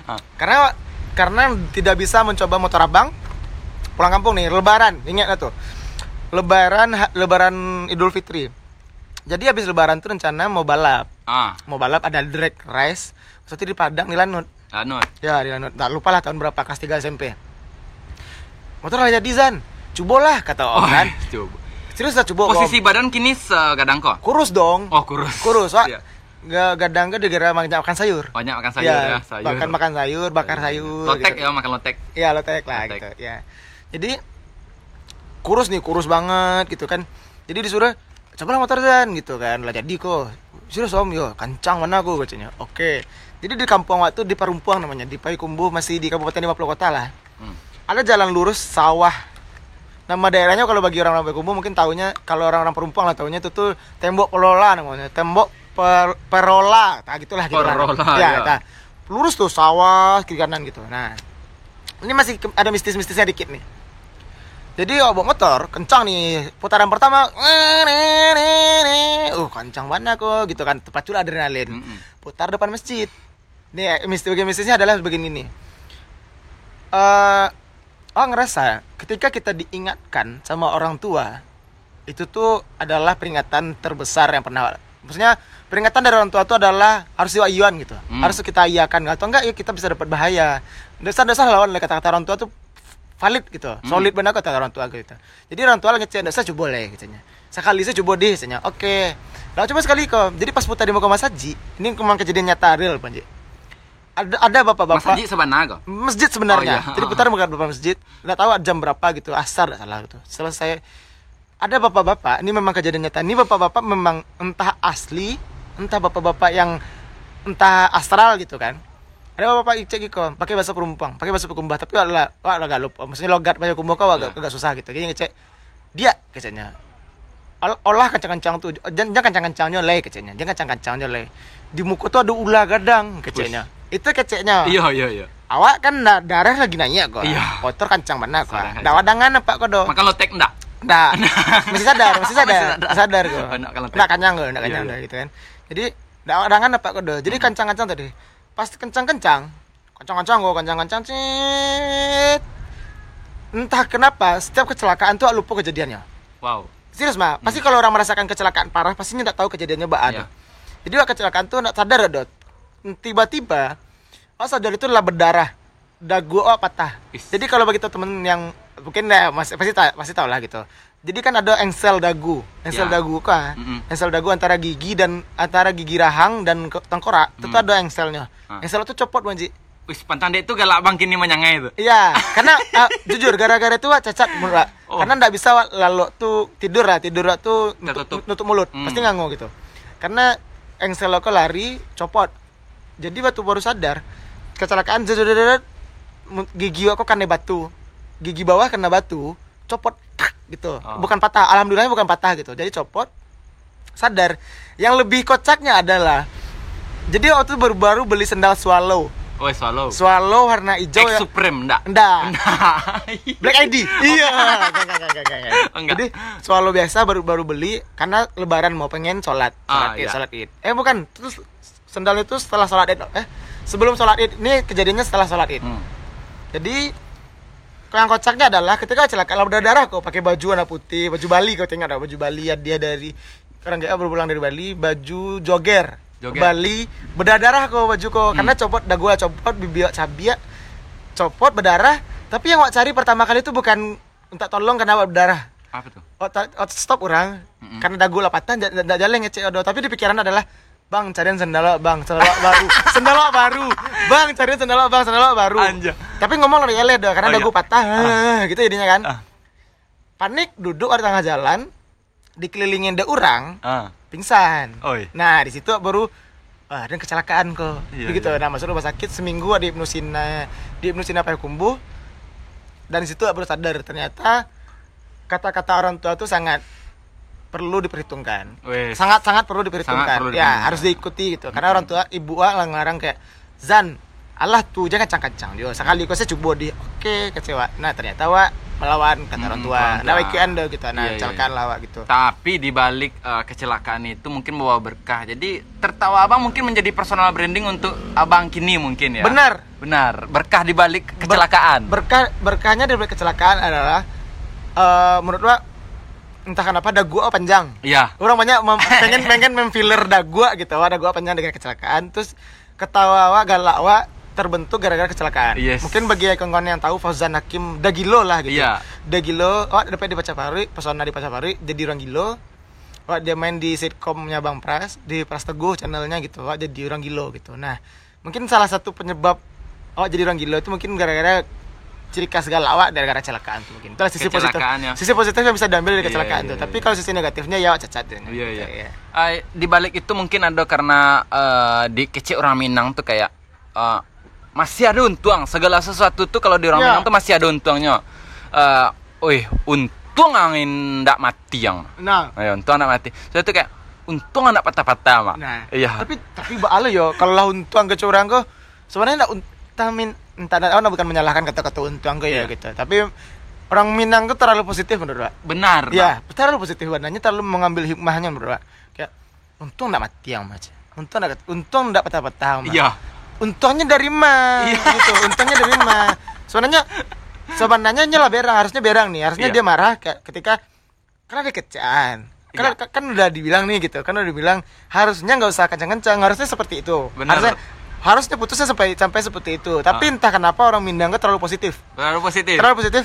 Ah. Karena karena tidak bisa mencoba motor abang pulang kampung nih, lebaran, ingat tuh? Lebaran lebaran Idul Fitri. Jadi habis lebaran tuh rencana mau balap. Ah, Mau balap ada drag race. Itu di Padang di Lanut. anu. Ya di Lanut. Tak lupa lah tahun berapa kelas 3 SMP. Motor aja Dizan. Cobalah kata Oh, orang kan. coba. Serius lah coba. Posisi badan kini segadang kok? kurus dong. Oh, kurus. Kurus, Wak. Iya. Gak gadang gak banyak makan sayur. Banyak makan sayur Ya, ya, sayur. Makan makan sayur, bakar sayur. Lotek gitu. ya, makan lotek. Iya, lotek lah Lotek. gitu. Ya. Jadi kurus nih, kurus banget gitu kan. Jadi disuruh cobalah motor dan gitu kan. Lah jadi kok. Serius om, yo kancang mana aku katanya. Oke. Jadi di kampung waktu di Parumpuang namanya, di Payakumbuh masih di Kabupaten 50 Kota lah. Hmm. Ada jalan lurus sawah. Nama daerahnya kalau bagi orang-orang Payakumbuh mungkin taunya kalau orang-orang Parumpuang lah taunya itu tuh tembok pelola namanya. Tembok per, perola, nah gitulah gitu lah. Perola, ya, ya. nah, lurus tuh sawah kiri kanan gitu. Nah, ini masih ada mistis-mistisnya dikit nih. Jadi bawa motor kencang nih putaran pertama, uh kencang banget kok gitu kan terpacu adrenalin. Putar depan masjid. Nih mistis bagian mistisnya adalah begini nih. Eh, oh ngerasa ketika kita diingatkan sama orang tua itu tuh adalah peringatan terbesar yang pernah maksudnya peringatan dari orang tua itu adalah harus diwayuan gitu Hmm. harus kita iakan atau enggak ya kita bisa dapat bahaya dasar-dasar lawan oleh kata-kata orang tua tuh valid gitu solid benar kata orang tua gitu jadi orang tua ngecek dasar coba boleh katanya sekali saya coba deh katanya oke lah coba sekali kok jadi pas putar di muka Mas Haji ini memang kejadian nyata real panji ada ada bapak-bapak Haji sebenarnya kok? masjid sebenarnya. Oh, iya. Jadi putar bukan beberapa masjid. Nggak tahu jam berapa gitu, asar nggak salah gitu. Selesai ada bapak-bapak, ini memang kejadian nyata. Ini bapak-bapak memang entah asli, entah bapak-bapak yang entah astral gitu kan. Ada bapak cek gitu, pakai bahasa perumpang, pakai bahasa pekumbah, tapi adalah wah agak lupa. Maksudnya logat bahasa kumbah kau agak, Iya. agak susah gitu. Jadi ngecek dia keceknya. Ol- olah kencang-kencang tuh, jangan kencang-kencangnya leh keceknya, jangan kencang-kencangnya leh. Di muka tuh ada ular gadang keceknya. Itu keceknya Iya, iya, iya. awak kan da- darah lagi naik kok Iya. kotor kancang mana kok dah wadangan apa kok do Makan lotek enggak? dah masih sadar masih sadar Masih sadar. kok nggak kanyang kok nggak Iya, kanyang iya. dah, gitu kan jadi dah wadangan apa kok do jadi kancang-kancang tadi pas kencang-kencang kancang-kancang kok kancang-kancang cit. Entah kenapa setiap kecelakaan tuh lupa kejadiannya. Wow. serius mah pasti kalau orang merasakan kecelakaan parah pastinya nggak tahu kejadiannya mbak Iya. jadi waktu kecelakaan tuh nggak sadar dot. Tiba-tiba oh sadar itu adalah berdarah. Dagu oh patah. Is. jadi kalau begitu temen yang mungkin ya mas, pasti ta- pasti tahu lah gitu jadi kan ada engsel dagu engsel Ya. dagu kah Mm-mm. engsel dagu antara gigi dan antara gigi rahang dan tengkorak itu tuh Hmm. ada engselnya Ah. engsel itu copot manji Wis pantang dek itu galak bang kini menyangai itu. Iya, karena ah, jujur gara-gara itu Wak, cacat mulut. Oh. Karena nggak bisa Wak, lalu tuh tidur lah, tidur Wak, tuh nutup, nutup mulut, Hmm. pasti ngangu gitu. Karena engsel lo lari, copot. Jadi waktu baru sadar, kecelakaan gigi aku kena batu, gigi bawah kena batu, copot tak, gitu. Oh. Bukan patah, alhamdulillahnya bukan patah gitu. Jadi copot, sadar. Yang lebih kocaknya adalah, jadi waktu itu baru-baru beli sendal swallow. Oh, swallow. Swallow warna hijau X ya. Supreme enggak? Enggak. Black ID. Iya. Enggak, enggak, enggak, enggak, enggak. Enggak. Jadi swallow biasa baru baru beli karena lebaran mau pengen sholat. Sholat Ah, id, iya. sholat id. Eh bukan, terus sendal itu setelah sholat id. Eh sebelum sholat id. Ini kejadiannya setelah sholat id. Hmm. Jadi yang kocaknya adalah ketika kecelakaan berdarah kok pakai baju warna putih, baju Bali kau tengok ada baju Bali ya dia dari orang GA baru pulang dari Bali, baju jogger, Jogger. Bali berdarah kok baju kok karena copot dagu copot bibir cabia copot berdarah tapi yang wak cari pertama kali itu bukan minta tolong karena wak berdarah Apa tuh? oh, ta- oh, stop orang Mm-mm. karena dagu lah patah tidak jalan ngecek odo tapi di pikiran adalah bang cariin sendal wak, bang sendal wak baru sendal wak baru bang cariin sendal wak, bang sendal wak baru Anja. tapi ngomong lebih eleh dong karena Oh, dagu iya. patah ah, gitu jadinya kan Ah. panik duduk di tengah jalan dikelilingin de orang Ah. pingsan Oi. nah di situ baru wah ada kecelakaan kok Iya, begitu iya. nah masuk rumah sakit seminggu di hipnosin di hipnosin apa kumbuh dan situ baru sadar ternyata kata-kata orang tua tuh sangat perlu diperhitungkan Wes. sangat sangat perlu diperhitungkan Sangat perlu ya diperhitungkan. harus diikuti gitu karena orang tua ibu ah ngarang kayak Zan Allah tuh jangan kacang-kacang dia sekali kau saya coba di oke kecewa nah ternyata wa melawan kata orang Hmm, tua orang nah weekend deh gitu nah Iya, iya, celakaan iya. lah Wak, gitu Tapi di balik eh, kecelakaan itu mungkin bawa berkah. Jadi tertawa abang mungkin menjadi personal branding untuk abang kini mungkin ya. benar Benar. Berkah di balik kecelakaan. berkah berkahnya dari kecelakaan adalah eh menurut wa entah kenapa dagu gua panjang Iya. orang banyak mem- pengen pengen memfiller dagu gua gitu wah dagu gua panjang dengan kecelakaan terus ketawa wa galak wa terbentuk gara-gara kecelakaan Yes. mungkin bagi kawan-kawan yang tahu Fauzan Hakim Dagilo lah gitu Iya. Dagilo wah dapat di Pacapari pesona di Pacapari jadi orang gilo wah dia main di sitkomnya Bang Pras di Pras Teguh channelnya gitu wah jadi orang gilo gitu nah mungkin salah satu penyebab oh jadi orang gilo itu mungkin gara-gara ciri khas galak wa gara-gara kecelakaan tuh mungkin itu sisi positif ya. sisi positifnya bisa diambil dari Iya, kecelakaan iya, tuh iya. tapi kalau sisi negatifnya ya cacat gitu. Iya iya. Iya. Eh, di balik itu mungkin ada karena eh, di kecil orang Minang tuh kayak eh, masih ada untung segala sesuatu tuh kalau di orang Ya. Minang tuh masih ada untungnya. Eh, wih untung angin ndak mati yang. nah Ayo, untung ndak mati. Saya tuh kayak untung anak patah-patah mak. Nah, Iya. Tapi tapi bala yo kalau lah untuang ke curang kok sebenarnya enggak untamin entah oh, bukan menyalahkan kata-kata untuang ke ya Iya. gitu. Tapi orang Minang tuh terlalu positif menurut Pak. Benar. Ya, terlalu positif warnanya terlalu mengambil hikmahnya menurut Pak. Kayak untung enggak mati yang macam. Untung enggak untung enggak patah-patah. Iya. Untungnya dari mana? Iya. Gitu. Untungnya dari mana? Sebenarnya sebenarnya nyala berang, harusnya berang nih. Harusnya Iya. dia marah kayak ketika karena ada kecaan. Kan, Iya. kan udah dibilang nih gitu, kan udah dibilang harusnya nggak usah kencang-kencang, harusnya seperti itu. Benar. Harusnya harusnya putusnya sampai sampai seperti itu. Tapi Ah. entah kenapa orang Minang tuh terlalu positif. Terlalu positif. Terlalu positif.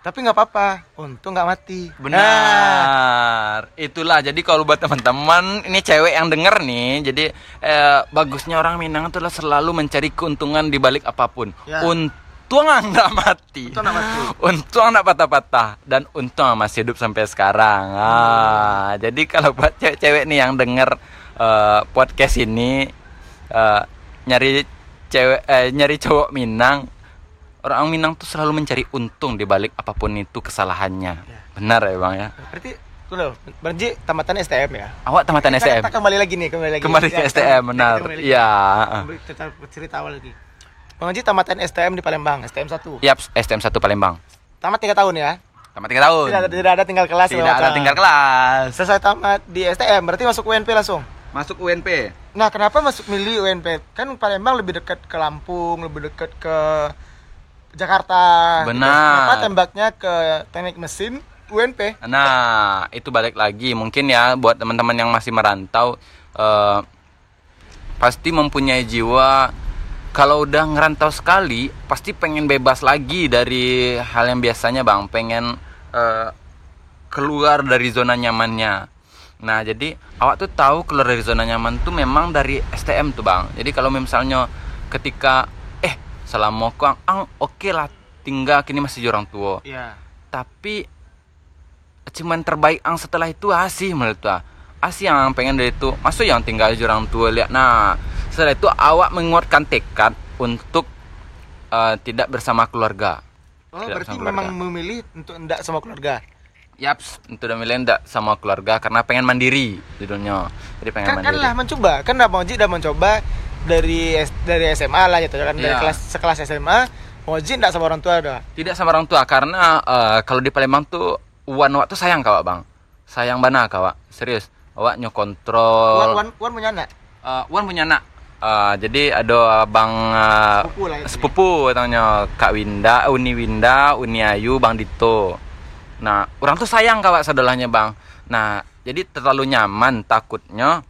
Tapi nggak apa-apa, untung nggak mati. Nah, Benar. Itulah jadi kalau buat teman-teman ini cewek yang denger nih, jadi eh, bagusnya orang Minang itu selalu mencari keuntungan di balik apa pun. Ya. Untung nggak mati. Untung nggak mati. Untung nggak patah-patah dan untung masih hidup sampai sekarang. Ah, jadi kalau buat cewek-cewek nih yang denger eh, podcast ini eh, nyari cewek eh, nyari cowok Minang Orang Minang tuh selalu mencari untung di balik apa pun itu kesalahannya. Ya. Benar ya bang ya. berarti tuh loh, Berji tamatan STM ya. Awak tamatan Kita- STM. Kita kembali lagi nih, kembali lagi. Kembali ke Ya, STM kita- benar. kita kembali lagi. Iya. Kembali cerita, cerita awal lagi. Bang Haji tamatan STM di Palembang, STM 1. Yap, STM 1 Palembang. Tamat 3 tahun ya. Tamat 3 tahun. Tidak ada, tidak ada tinggal kelas Tidak ada tinggal kelas. Selesai tamat di STM, berarti masuk UNP langsung. Masuk UNP. Nah, kenapa masuk milih UNP? Kan Palembang lebih dekat ke Lampung, lebih dekat ke Jakarta. gitu. Benar. Kenapa tembaknya ke teknik mesin UNP? Nah, itu balik lagi mungkin ya buat teman-teman yang masih merantau eh, pasti mempunyai jiwa kalau udah ngerantau sekali pasti pengen bebas lagi dari hal yang biasanya bang pengen eh, keluar dari zona nyamannya nah jadi awak tuh tahu keluar dari zona nyaman tuh memang dari STM tuh bang jadi kalau misalnya ketika eh selama kau ang oke lah tinggal kini masih orang tua Iya. tapi cuman terbaik ang setelah itu asih menurut gua asih yang pengen dari itu masuk yang tinggal orang tua lihat nah setelah itu awak menguatkan tekad untuk eh, tidak bersama keluarga Oh, Tidak berarti memang keluarga. memilih untuk enggak sama keluarga. Yaps, untuk udah milih enggak sama keluarga karena pengen mandiri di dunia. Jadi pengen Kan, kan mandiri. lah mencoba, kan Bang Haji udah mencoba dari dari SMA lah gitu kan dari Iya. kelas sekelas SMA Haji enggak sama orang tua dah. Tidak sama orang tua karena eh, kalau di Palembang tuh Wan Wak tuh sayang kawak bang, sayang bana kawak, serius. Awak nyokontrol. Wan Wan Wan punya anak. Eh, Wan punya anak. Eh, jadi ada bang eh, Sepupu lah itu. sepupu katanya Kak Winda, Uni Winda, Uni Ayu, Bang Dito. Nah, orang tuh sayang kawak saudaranya bang. Nah, jadi terlalu nyaman takutnya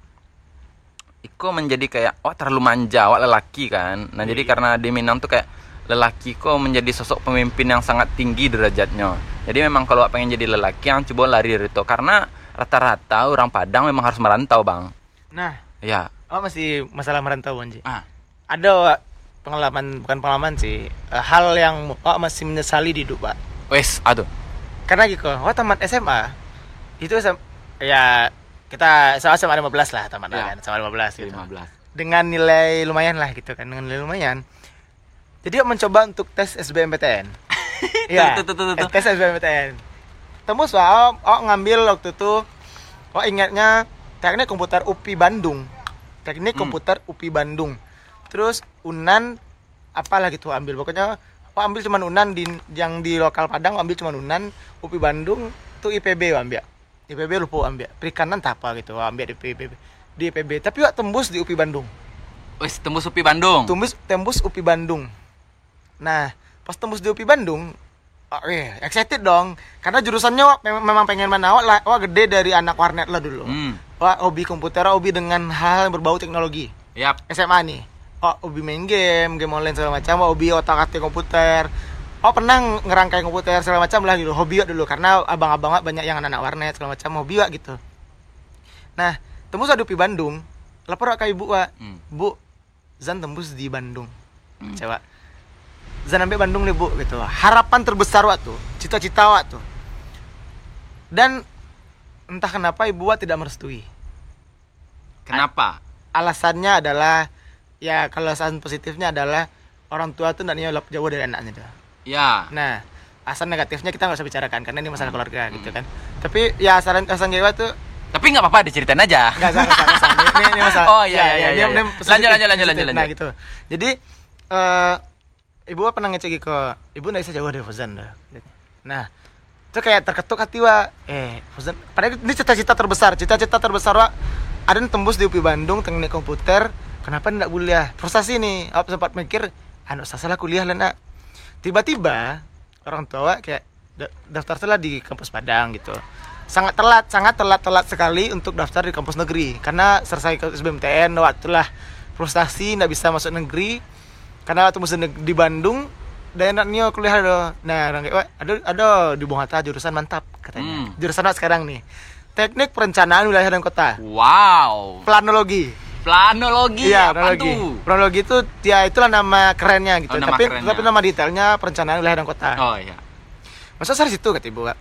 Iko menjadi kayak oh terlalu manja, awak lelaki kan. Nah, jadi Iya. karena di Minang tuh kayak lelaki kok menjadi sosok pemimpin yang sangat tinggi derajatnya. Jadi memang kalau pengen jadi lelaki yang coba lari dari itu karena rata-rata orang Padang memang harus merantau, Bang. Nah, Ya. oh masih masalah merantau Bang. Ah, Ada Wak, pengalaman bukan pengalaman sih, eh, hal yang Wak masih menyesali di hidup, Pak. wes, aduh. Karena gitu, Wak tamat SMA itu SM, ya kita sama SMA 15 lah tamat Ya. kan, sama 15 gitu. 15. dengan nilai lumayan lah gitu kan dengan nilai lumayan jadi mencoba untuk tes SBMPTN Iya. Tes SBMPTN. Tembus wah, oh, oh, ngambil waktu itu, oh ingatnya teknik komputer UPI Bandung. Teknik Hmm. komputer UPI Bandung. Terus Unan apalah gitu ambil. Pokoknya oh ambil cuman Unan di yang di lokal Padang ambil cuman Unan, UPI Bandung tuh IPB ambil. IPB lupa ambil. Perikanan tak apa gitu, ambil di IPB. Di IPB, tapi wah tembus di UPI Bandung. Wis tembus UPI Bandung. Tembus tembus UPI Bandung. Nah, pas tembus di UPI Bandung, oh, eh, excited dong. Karena jurusannya wak, memang, pengen mana wak, wak gede dari anak warnet lah dulu. Hmm. Wak hobi komputer, hobi dengan hal yang berbau teknologi. Yap. SMA nih. Wak hobi main game, game online segala macam, hobi otak-atik komputer. Oh pernah ngerangkai komputer segala macam lah gitu, hobi dulu karena abang-abang banyak yang anak-anak warnet segala macam hobi wak gitu. Nah, tembus di UPI Bandung, lapor ke ibu wak, Hmm. Bu, Zan tembus di Bandung. Hmm. Coba. Zan sampai Bandung nih, Bu, gitu. Harapan terbesar waktu, cita-cita waktu. Dan entah kenapa ibu Wak tidak merestui. Kenapa? Alasannya adalah ya kalau alasan positifnya adalah orang tua tuh tidak nyolok jauh dari anaknya tuh. Ya. Nah, alasan negatifnya kita nggak usah bicarakan karena ini masalah keluarga gitu kan. Tapi ya alasan alasan Jawa tuh Tapi nggak apa-apa diceritain aja. Nggak salah, nggak salah. Ini, ini, masalah. Oh, iya, iya, ini- iya, ini iya. Lanjut, lanjut, lanjut, lanjut, Nah, lanjut. gitu. Jadi eh ibu pernah ngecek ke ibu nggak bisa jauh dari Fozan dah. Nah, itu kayak terketuk hati wa eh Fozan padahal ini cita-cita terbesar cita-cita terbesar wa ada yang tembus di UPI Bandung teknik komputer kenapa tidak kuliah? Frustasi nih aku sempat mikir anu salah kuliah lah nak. Tiba-tiba orang tua kayak da- daftar telah di kampus Padang gitu. Sangat telat sangat telat telat sekali untuk daftar di kampus negeri. Karena selesai ke SBMTN waktu lah. Frustasi nggak bisa masuk negeri. Karena waktu neg- di Bandung dan enaknya kuliah ada nah orang kayak "Wah, ada ada di Bung Hatta jurusan mantap katanya. Hmm. jurusan apa sekarang nih teknik perencanaan wilayah dan kota. Wow. planologi Planologi. Iya, apa planologi. tuh? Planologi itu ya itulah nama kerennya gitu. Oh, nama tapi kerennya. tapi nama detailnya perencanaan wilayah dan kota. Oh iya. Masa dari situ kata ibu Kak.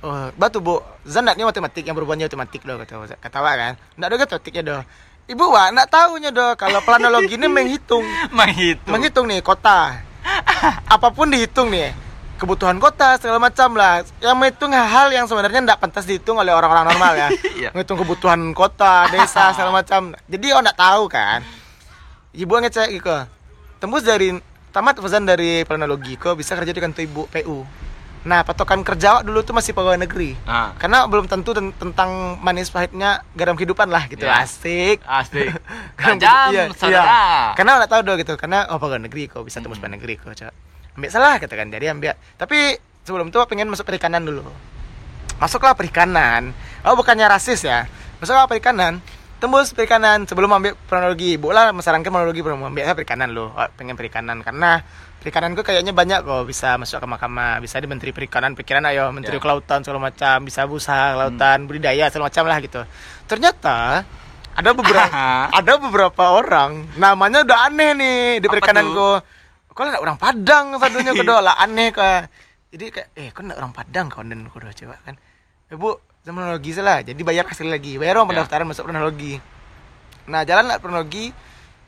Oh, batu bu, Zan nak ni matematik yang berhubungannya matematik doh kata kata Wak kan. Ndak ada matematiknya doh. Ibu Wak nak tahunya doh kalau planologi ini menghitung Menghitung. menghitung nih kota. Apa pun dihitung nih. Kebutuhan kota segala macam lah. Yang menghitung hal yang sebenarnya ndak pantas dihitung oleh orang-orang normal ya. Iya. Menghitung kebutuhan kota, desa segala macam. Jadi oh ndak tahu kan. Ibu ngecek gitu. Tembus dari tamat pesan dari planologi kok bisa kerja di kantor ibu PU. Nah, patokan kerja awak dulu tuh masih pegawai negeri. Ah. Karena belum tentu ten- tentang manis pahitnya garam kehidupan lah gitu. Ya. Asik. Asik. Garam Tajam, iya, saudara. iya. Karena nggak tahu dong gitu. Karena oh pegawai negeri kok bisa tembus Hmm. pegawai negeri kok. Ambil salah kata kan. Jadi ambil. Tapi sebelum itu pengen masuk perikanan dulu. Masuklah perikanan. Oh bukannya rasis ya. Masuklah perikanan. Tembus perikanan sebelum ambil kronologi. Bola menyarankan kronologi belum ambil perikanan lo. Oh, pengen perikanan karena perikananku kayaknya banyak kok bisa masuk ke mahkamah, bisa di menteri perikanan, pikiran ayo menteri Ya. kelautan segala macam, bisa usaha kelautan, budidaya segala macam lah gitu. Ternyata ada beberapa ada beberapa orang namanya udah aneh nih di Apa perikananku. Kok ada orang Padang sadunya kedua lah aneh kok. Jadi kayak eh kok ada orang Padang kau dan kau coba kan. Ibu teknologi salah jadi bayar sekali lagi bayar uang Ya. pendaftaran masuk teknologi nah jalan lah teknologi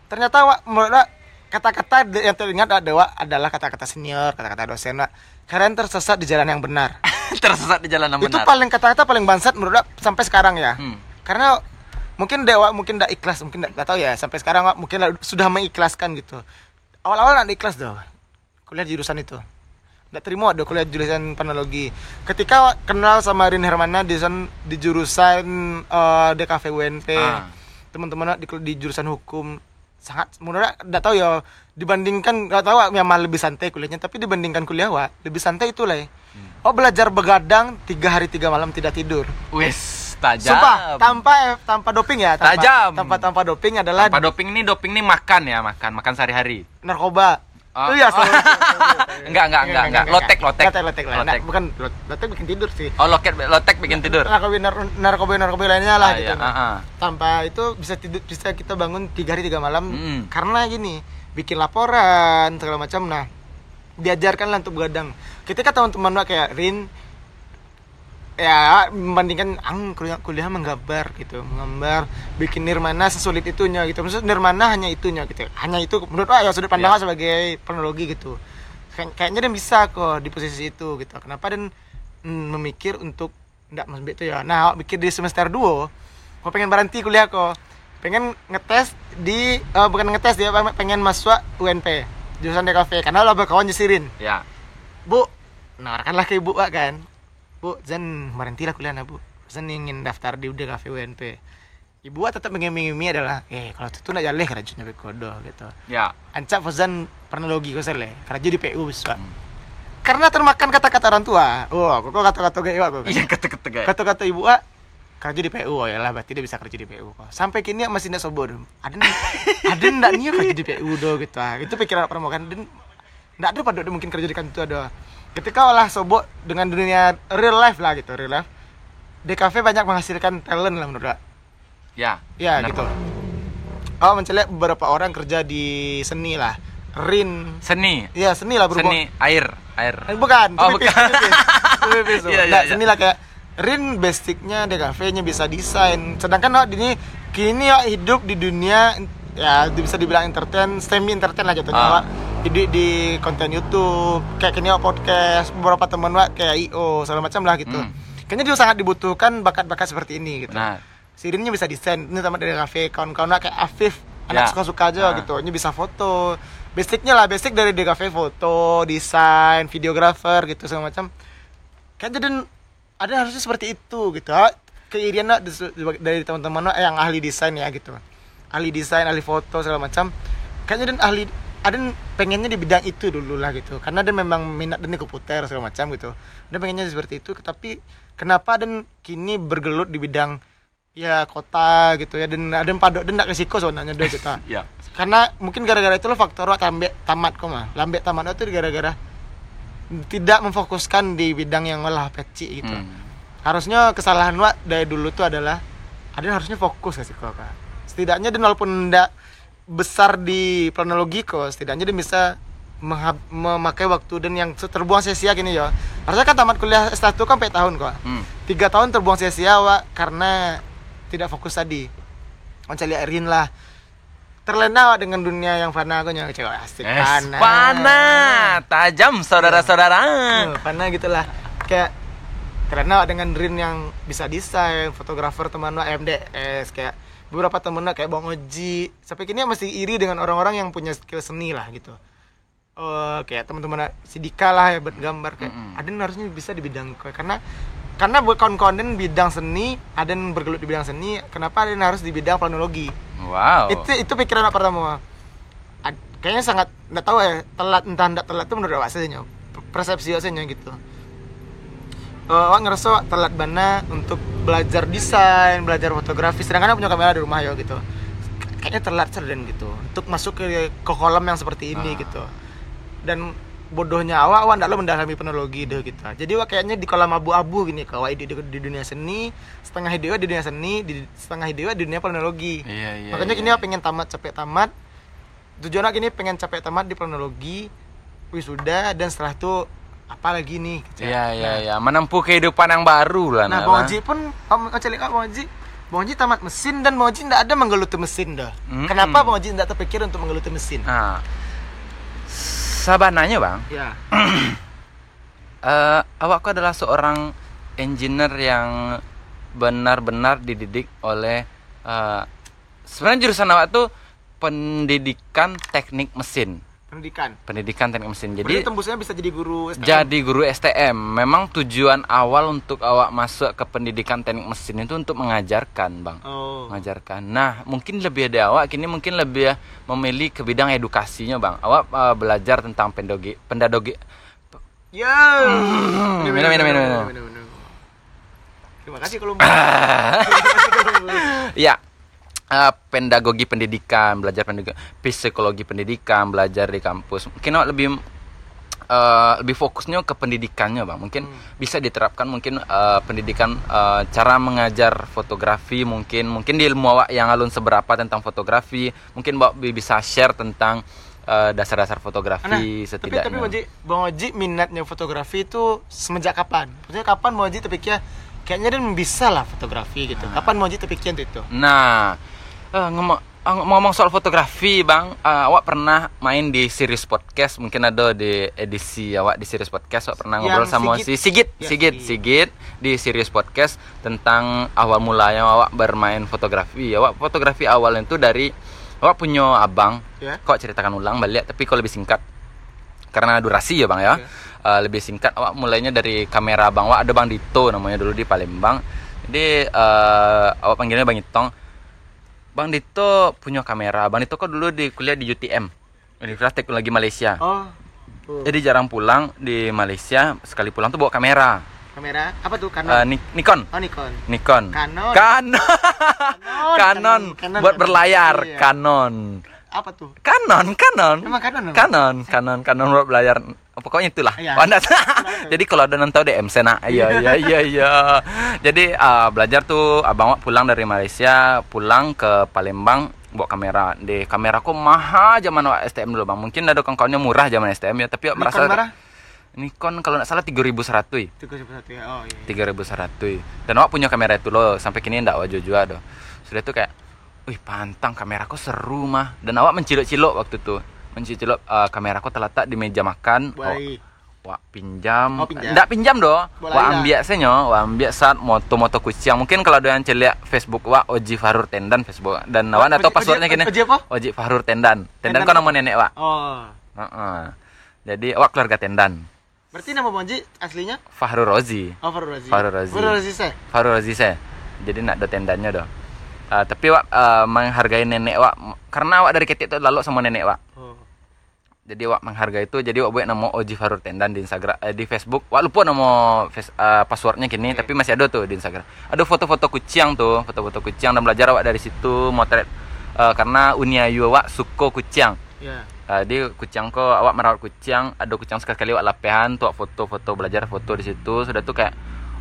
ternyata wak menurut kata-kata yang teringat ada Wak, adalah kata-kata senior kata-kata dosen Wak. kalian tersesat di jalan yang benar Tersesat di jalan yang itu benar. paling kata-kata paling bangsat menurut sampai sekarang ya Hmm. karena mungkin dewa mungkin tidak ikhlas mungkin tidak tahu ya sampai sekarang Wak, mungkin sudah mengikhlaskan gitu awal-awal nggak ikhlas doh kuliah di jurusan itu. Nggak terima ada kuliah jurusan panologi ketika kenal sama Rin Hermana di jurusan di jurusan eh, DKV UNP Ah. teman-teman di, di jurusan hukum sangat menurut nggak tahu ya dibandingkan nggak tahu memang lebih santai kuliahnya tapi dibandingkan kuliah Wak, lebih santai itu lah ya. oh belajar begadang tiga hari tiga malam tidak tidur. Wis, tajam. Sumpah, tanpa tanpa doping ya, tanpa, Tajam. Tanpa tanpa doping adalah Tanpa doping nih, doping nih makan ya, makan, makan sehari-hari. narkoba. Oh. Oh, iya, sorry. Enggak, enggak, enggak, enggak. Lotek, lotek. Lotek, lotek. Lotek. Nah, bukan lot- lotek bikin tidur sih. Oh, loket, lotek bikin tidur. Narkoba nar- narkoba narkoba lainnya lah Ah, gitu. iya, nah. ah, ah. Tanpa itu bisa tidur bisa kita bangun tiga hari tiga malam Mm. karena gini bikin laporan segala macam nah diajarkan lah untuk begadang ketika teman-teman kayak Rin ya membandingkan ang kuliah, kuliah menggambar gitu. Menggambar bikin nirmana sesulit itunya gitu. Maksud nirmana hanya itunya gitu. Hanya itu menurut Wak ya sudut pandang Iya. Wak sebagai penologi gitu. Kay- kayaknya dia bisa kok di posisi itu gitu. Kenapa dan mm, memikir untuk enggak maksud itu ya. Nah mikir di semester 2 kok pengen berhenti kuliah kok. Pengen ngetes di eh, bukan ngetes dia pengen masuk UNP jurusan DKV karena lo berkawan jesirin Ya. bu nawarkanlah ke ibu kan bu Zen berhentilah kuliah bu. Zen ingin daftar di DKV UNP ibu tetap mengiming-imingi adalah eh kalau itu nak jaleh kerajaan kodo gitu. Ya. ancak Fazan pernah logi kau sele kerja di PU besar karena termakan kata-kata orang tua. Wah kok kata-kata gaya aku Iya kata-kata guys. kata-kata ibu A kerja di PU oh ya lah berarti dia bisa kerja di PU kok. Sampai kini masih tidak sobor. Ada ada ndak nih kerja di PU do? gitu. Ah itu pikiran pernah kan dan ndak ada pada mungkin kerja di kantor ada ketika olah sobok dengan dunia real life lah gitu real life DKV banyak menghasilkan talent lah menurut. Ya. Ya benar, gitu. Oh menceliak beberapa orang kerja di seni lah. Rin. Seni. Iya seni lah berhubung. Seni air, air. Eh, bukan. Oh, bukan. Iya, iya, Nggak, iya. seni lah kayak Rin basicnya DKV-nya bisa desain. Sedangkan oh, ini kini oh, hidup di dunia ya bisa dibilang entertain, semi entertain lah jatuhnya. Ah. Wak. Di, di konten YouTube, kayak kini podcast, beberapa teman Wak, kayak IO, segala macam lah gitu. Hmm. Kayaknya dia sangat dibutuhkan bakat-bakat seperti ini gitu. Nah, Sirinnya bisa desain, ini tamat dari kafe, kawan-kawan kayak Afif, anak Ya. suka-suka aja Ah. gitu, ini bisa foto. Basicnya lah, basic dari di kafe foto, desain, videografer gitu segala macam. Kayaknya dan ada harusnya seperti itu gitu. Ah, Keirian dari teman-teman lah yang ahli desain ya gitu. Ahli desain, ahli foto segala macam. Kayaknya dan ahli ada pengennya di bidang itu dulu lah gitu. Karena dia memang minat dan komputer segala macam gitu. Dia pengennya seperti itu tapi kenapa dan kini bergelut di bidang ya kota gitu ya. Dan ada yang padok dan tidak resiko sebenarnya dia gitu ya. karena mungkin gara-gara itu lo faktor wak lambe tamat kok mah. Lambe tamat itu gara-gara tidak memfokuskan di bidang yang olah peci gitu. Hmm. harusnya kesalahan wak dari dulu tuh adalah ada harusnya fokus kasih kok kak setidaknya dan walaupun tidak besar di planologi kok setidaknya dia bisa memakai waktu dan yang terbuang sia-sia gini ya harusnya kan tamat kuliah S1 kan 4 tahun kok. Hmm. tiga tahun terbuang sia-sia wak karena tidak fokus tadi. Mencari Erin lah. Terlena wak dengan dunia yang fana aku yang cewek asik Es fana. pana, tajam saudara-saudara. Eh, fana gitulah kayak terlena wak dengan Rin yang bisa desain fotografer teman wak MDS kayak beberapa temen wak kayak Bang Oji sampai kini masih iri dengan orang-orang yang punya skill seni lah gitu. Eh, kayak teman-teman wak, si Dika lah ya buat gambar kayak Mm-mm. Aden harusnya bisa di bidang karena karena buat kawan-kawan bidang seni Aden bergelut di bidang seni kenapa Aden harus di bidang planologi? Wow. itu itu pikiran aku pertama. Ad- kayaknya sangat nggak tahu ya telat entah nggak telat itu menurut awak saja persepsi awak saja gitu Eh, awak ngerasa awak telat mana untuk belajar desain belajar fotografi sedangkan aku punya kamera di rumah ya gitu kayaknya telat cerden gitu untuk masuk ke ke kolam yang seperti ini Ah. gitu dan bodohnya awak awak nggak mendalami penologi deh gitu jadi awak kayaknya di kolam abu-abu gini kalau awak di, di, di dunia seni setengah hidup di dunia seni di setengah hidup di dunia planologi Iya, iya. makanya iya. gini aku pengen tamat capek tamat tujuan aku gini pengen capek tamat di planologi wisuda dan setelah itu apa lagi nih gitu. Iya, iya, iya. Menempuh kehidupan yang baru lah. nah Nala. Bang Oji pun cari kak Bang Oji Bang Oji tamat mesin dan Bang Oji tidak ada menggeluti mesin dah Mm-mm. kenapa Bang Oji tidak terpikir untuk menggeluti mesin Nah, sabananya bang, ya eh awakku adalah seorang engineer yang benar-benar dididik oleh eh, sebenarnya jurusan awak tuh pendidikan teknik mesin, pendidikan pendidikan teknik mesin. jadi Jadi tembusnya bisa jadi guru STM. jadi guru STM. Memang tujuan awal untuk awak masuk ke pendidikan teknik mesin itu untuk mengajarkan, bang. oh mengajarkan. Nah, mungkin lebih ada awak kini mungkin lebih memilih ke bidang edukasinya, Bang. Awak eh, belajar tentang pendogi, pendadogi. ya minum, minum, minum, minum. terima kasih kalau Terima kasih kalau ya, eh, pedagogi pendidikan, belajar pendidikan, psikologi pendidikan, belajar di kampus. Mungkin lebih eh, lebih fokusnya ke pendidikannya, Bang. Mungkin Hmm. bisa diterapkan mungkin eh, pendidikan eh, cara mengajar fotografi, mungkin mungkin di ilmu awak yang alun seberapa tentang fotografi, mungkin awak bisa share tentang dasar-dasar fotografi Nah, tapi setidaknya. tapi Bang Oji, Bang Oji minatnya fotografi itu semenjak kapan? Maksudnya kapan Bang Oji terpikir kayaknya dia bisa lah fotografi gitu. Ah. Kapan Oji terpikir itu? Nah, eh, ngomong Ah, ngomong soal fotografi bang. Ah, awak pernah main di series podcast? Mungkin ada di edisi awak di series podcast awak pernah Yang ngobrol sama Sigit. si Sigit? Ya, Sigit Sigit. Di series podcast tentang awal mulanya awak bermain fotografi. Awak fotografi awal itu dari awak punya abang. Ya. kok ceritakan ulang balik tapi kok lebih singkat. Karena durasi ya bang ya. Oke. Eh, lebih singkat. Awak mulainya dari kamera bang awak ada bang Dito namanya dulu di Palembang. Jadi eh, awak panggilnya bang Itong bang Dito punya kamera bang Dito kok dulu di kuliah di UTM Universitas Teknologi Malaysia Oh. oh. jadi jarang pulang di Malaysia sekali pulang tuh bawa kamera Kamera apa tuh? Canon. Ni- Nikon oh, Nikon. Nikon Canon. Canon Canon. Canon Canon. buat Canon. berlayar Iya. Canon Apa tuh? Canon Canon Emang Canon emang? Canon, Canon, Canon buat belajar. Pokoknya itulah. Iya. Oh, anda- Jadi kalau ada nonton MC nak. Iya iya iya iya. Jadi ah, belajar tuh abang Wak pulang dari Malaysia, pulang ke Palembang bawa kamera. Di kameraku mahal zaman Wak STM dulu bang. Mungkin ada kawan-kawannya murah zaman STM ya, tapi Wak Nikon merasa marah? Nikon kalau nggak salah 3100 Tiga satu ya. Oh iya. 3100 dan awak punya kamera itu loh sampai kini ndak wajah jual doh sudah tuh kayak wih pantang kameraku seru mah dan awak mencilok-cilok waktu itu mencilok uh, kameraku terletak di meja makan Baik. wak pinjam Oh, pinjam. pinjam doh lah. ambil senyo wak ambil saat moto-moto kucing mungkin kalau ada yang celiak Facebook wak Oji Fahrur Tendan Facebook dan awak Oji- passwordnya Oji- gini Oji apa? Oji Fahrur Tendan Tendan Tendan nama nenek wak Oh. Heeh. jadi awak keluarga Tendan Berarti nama Bonji aslinya Fahrur Rozi Oh. Farul Razi. Farul Razi saya. Farul Aziz saya. Jadi nak ada tendanya doh. Ah, tapi wak ah, menghargai nenek wak karena wak dari kecil itu lalu sama nenek wak. Oh. Jadi wak menghargai itu jadi wak buat nama Oji Farur Tendan di Instagram eh, di Facebook. Wak lupa nama face, ah, passwordnya kini Oke. tapi masih ada tuh di Instagram. Ada foto-foto kucing tuh, foto-foto kucing dan belajar wak dari situ motret Ah, karena Unia Yu wak suko kucing. Ya. Uh, di kucing ko awak merawat kucing ada kucing sekali-kali awak lapehan tuh foto-foto belajar foto di situ sudah tuh kayak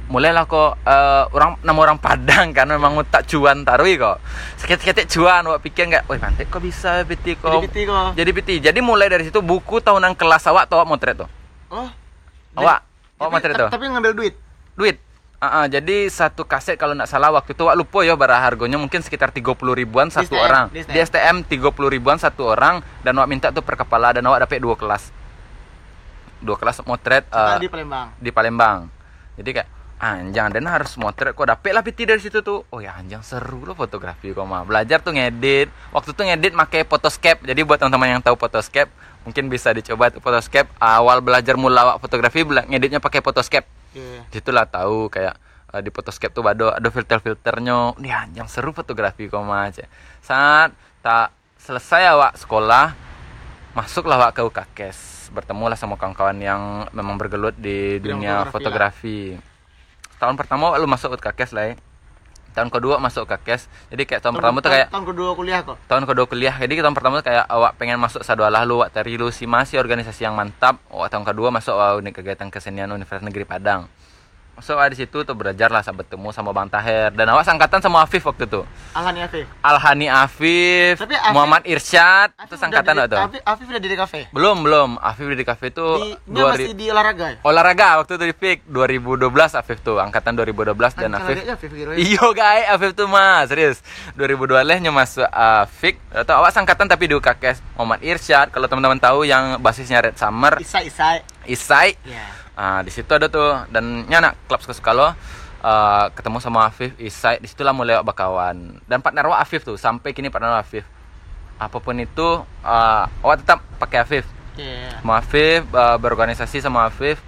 mulailah kok eh, orang nama orang Padang kan memang tak cuan tarui kok. Seketik-ketik cuan awak pikir nggak wah pantai kok bisa piti kok. Jadi piti kok. jadi piti jadi mulai dari situ buku tahunan kelas awak awak motret tuh Oh. awak? Awak motret tuh tapi ngambil duit. duit. Ah, ah, jadi satu kaset kalau nggak salah waktu itu wak lupa ya bara harganya mungkin sekitar 30 ribuan satu STM, orang. di di STM 30 ribuan satu orang dan wak minta tuh per kepala dan wak dapat dua kelas. Dua kelas motret eh, di Palembang. di Palembang. Jadi kayak anjang dan harus motret kok dapet lah piti dari situ tuh oh ya anjang seru loh fotografi kok mah belajar tuh ngedit waktu tuh ngedit pakai photoscape jadi buat teman-teman yang tahu photoscape mungkin bisa dicoba tuh photoscape awal belajar mula fotografi ngeditnya pakai photoscape Iya. Situlah tahu kayak eh, di photoscape tuh ada ada filter-filternya. Nih anjang seru fotografi kok aja. Saat tak selesai awak sekolah, masuklah awak ke UKKES. Bertemulah sama kawan-kawan yang memang bergelut di Bidang dunia fotografi fotografi. Tahun pertama lu masuk UKKES lah ya. Tahun kedua masuk UKKES. Jadi kayak tahun, pertama tuh tahun- kayak tahun kedua kuliah kok. tahun kedua kuliah jadi tahun pertama tuh kayak awak pengen masuk sadualah lu awak lu si masih organisasi yang mantap awak tahun kedua masuk awak unit kegiatan kesenian Universitas Negeri Padang awak di situ tuh belajar lah sampai bertemu sama Bang Taher dan awak sangkatan sama Afif waktu itu Alhani Afif. Alhani Afif, Tapi Afif- Muhammad Irsyad Afif sangkatan di- waktu itu Afif, Afif udah di kafe. belum belum Afif di kafe itu Di, dia dua masih di olahraga ya? olahraga waktu itu di FIK 2012 Afif tuh angkatan 2012 dan Afif Afif Giro. Iyo guys, Afif tuh mas, serius 2002 nya masuk uh, FIK Atau awak sangkatan tapi di UKKS Muhammad Irsyad, kalau teman-teman tahu yang basisnya Red Summer Isa Isa. Isai Ya. Ah, di situ ada tuh. Dan nyana klub suka lo uh, ketemu sama Afif Isai. Di situlah mulai bakawan. Dan partner awak Afif tuh. Sampai kini partner awak Afif. Apa pun itu uh, awak tetap pakai Afif. Iya. sama Afif uh, berorganisasi sama Afif.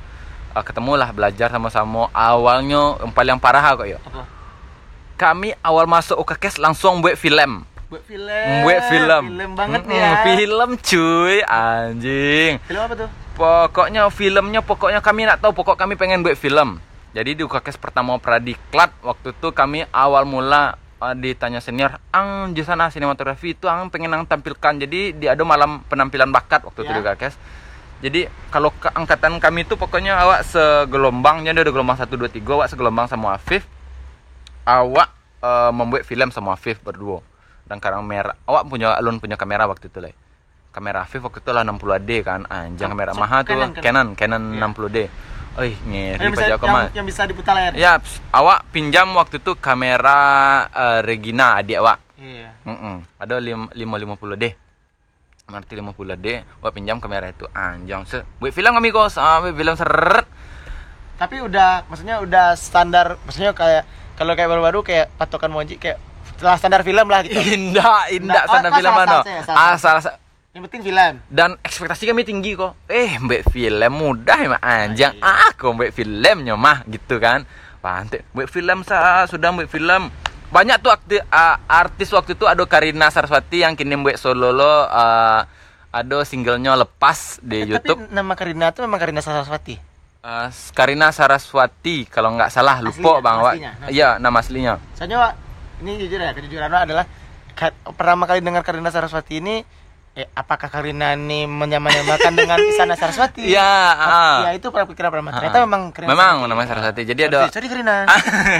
Uh, ketemulah belajar sama-sama. Awalnya yang paling parah kok yo. Apa? kami awal masuk UKKES langsung buat film. Buat film. buat film. Film banget Mm-mm, ya. film cuy. Anjing. Film apa tuh? Pokoknya filmnya pokoknya kami nak tahu pokok kami pengen buat film. Jadi di UKKES pertama Pradiklat waktu itu kami awal mula uh, ditanya senior ang di sana sinematografi itu ang pengen ang tampilkan. Jadi di ada malam penampilan bakat waktu itu Ya. di UKKES jadi kalau ke angkatan kami itu pokoknya awak segelombang jadi ada gelombang 1 2 3 awak segelombang sama Afif. Awak eh, membuat film sama Afif berdua. Dan kamera awak punya alun punya kamera waktu itu lah kamera Afif waktu itu lah 60D kan anjing Oh, kamera so- mahal tuh Canon, Canon Iya. 60D Oi, ngeri Yang bisa, pajak yang, yang bisa diputar layar. Ya, awak pinjam waktu itu kamera eh, Regina adik awak. Iya. Mm-mm. Ada lim- lima lima puluh d. Marti lima puluh d. Wah pinjam kamera itu anjang se. Buat film kami kos. Ah, film seret. Tapi udah maksudnya udah standar maksudnya kayak kalau kayak baru-baru kayak patokan Moji kayak setelah standar film lah gitu. Indah, indah Nah, standar oh, film mana? salah, Ah, salah, salah. Yang penting film. Dan ekspektasi kami tinggi kok. Eh, mbak film mudah emang anjang. iya. Aku mbak filmnya mah gitu kan. Pantai. Mbak film sa sudah mbak film. Banyak tuh akti, ah, artis waktu itu ada Karina Saraswati yang kini mbak Sololo ah, ada singlenya lepas di Eh, YouTube. Tapi nama Karina tuh memang Karina Saraswati. Eh, Karina Saraswati kalau nggak salah lupa Aslinya, bang Wak. Iya nama aslinya. Soalnya Wak, ini jujur ya, kejujuran Wak adalah pertama kali dengar Karina Saraswati ini eh, apakah Karina ini menyamakan dengan Isana Saraswati? Iya. ah. Ya itu pernah pikiran pertama. Ah, Ternyata memang Karina Memang Saraswati. namanya Saraswati. Jadi ada Sorry, Sorry Karina.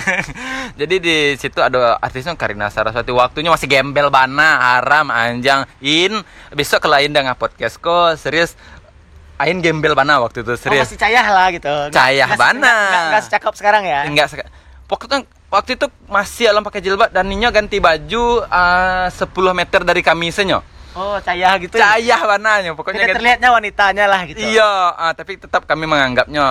Jadi di situ ada artisnya Karina Saraswati. Waktunya masih gembel bana, haram, anjang. In besok ke lain dengan podcast kok serius. Ain gembel bana waktu itu Oh, serius. masih cayah lah gitu. Cayah nggak- bana. nggak- nggak- nggak secakep sekarang ya. Enggak sek- waktu itu waktu itu masih alam pakai jilbab dan Ninya ganti baju ah, 10 meter dari kamisnya. Oh, cayah gitu. Cayah bananya pokoknya Tidak terlihatnya wanitanya lah gitu. Iya, ah, tapi tetap kami menganggapnya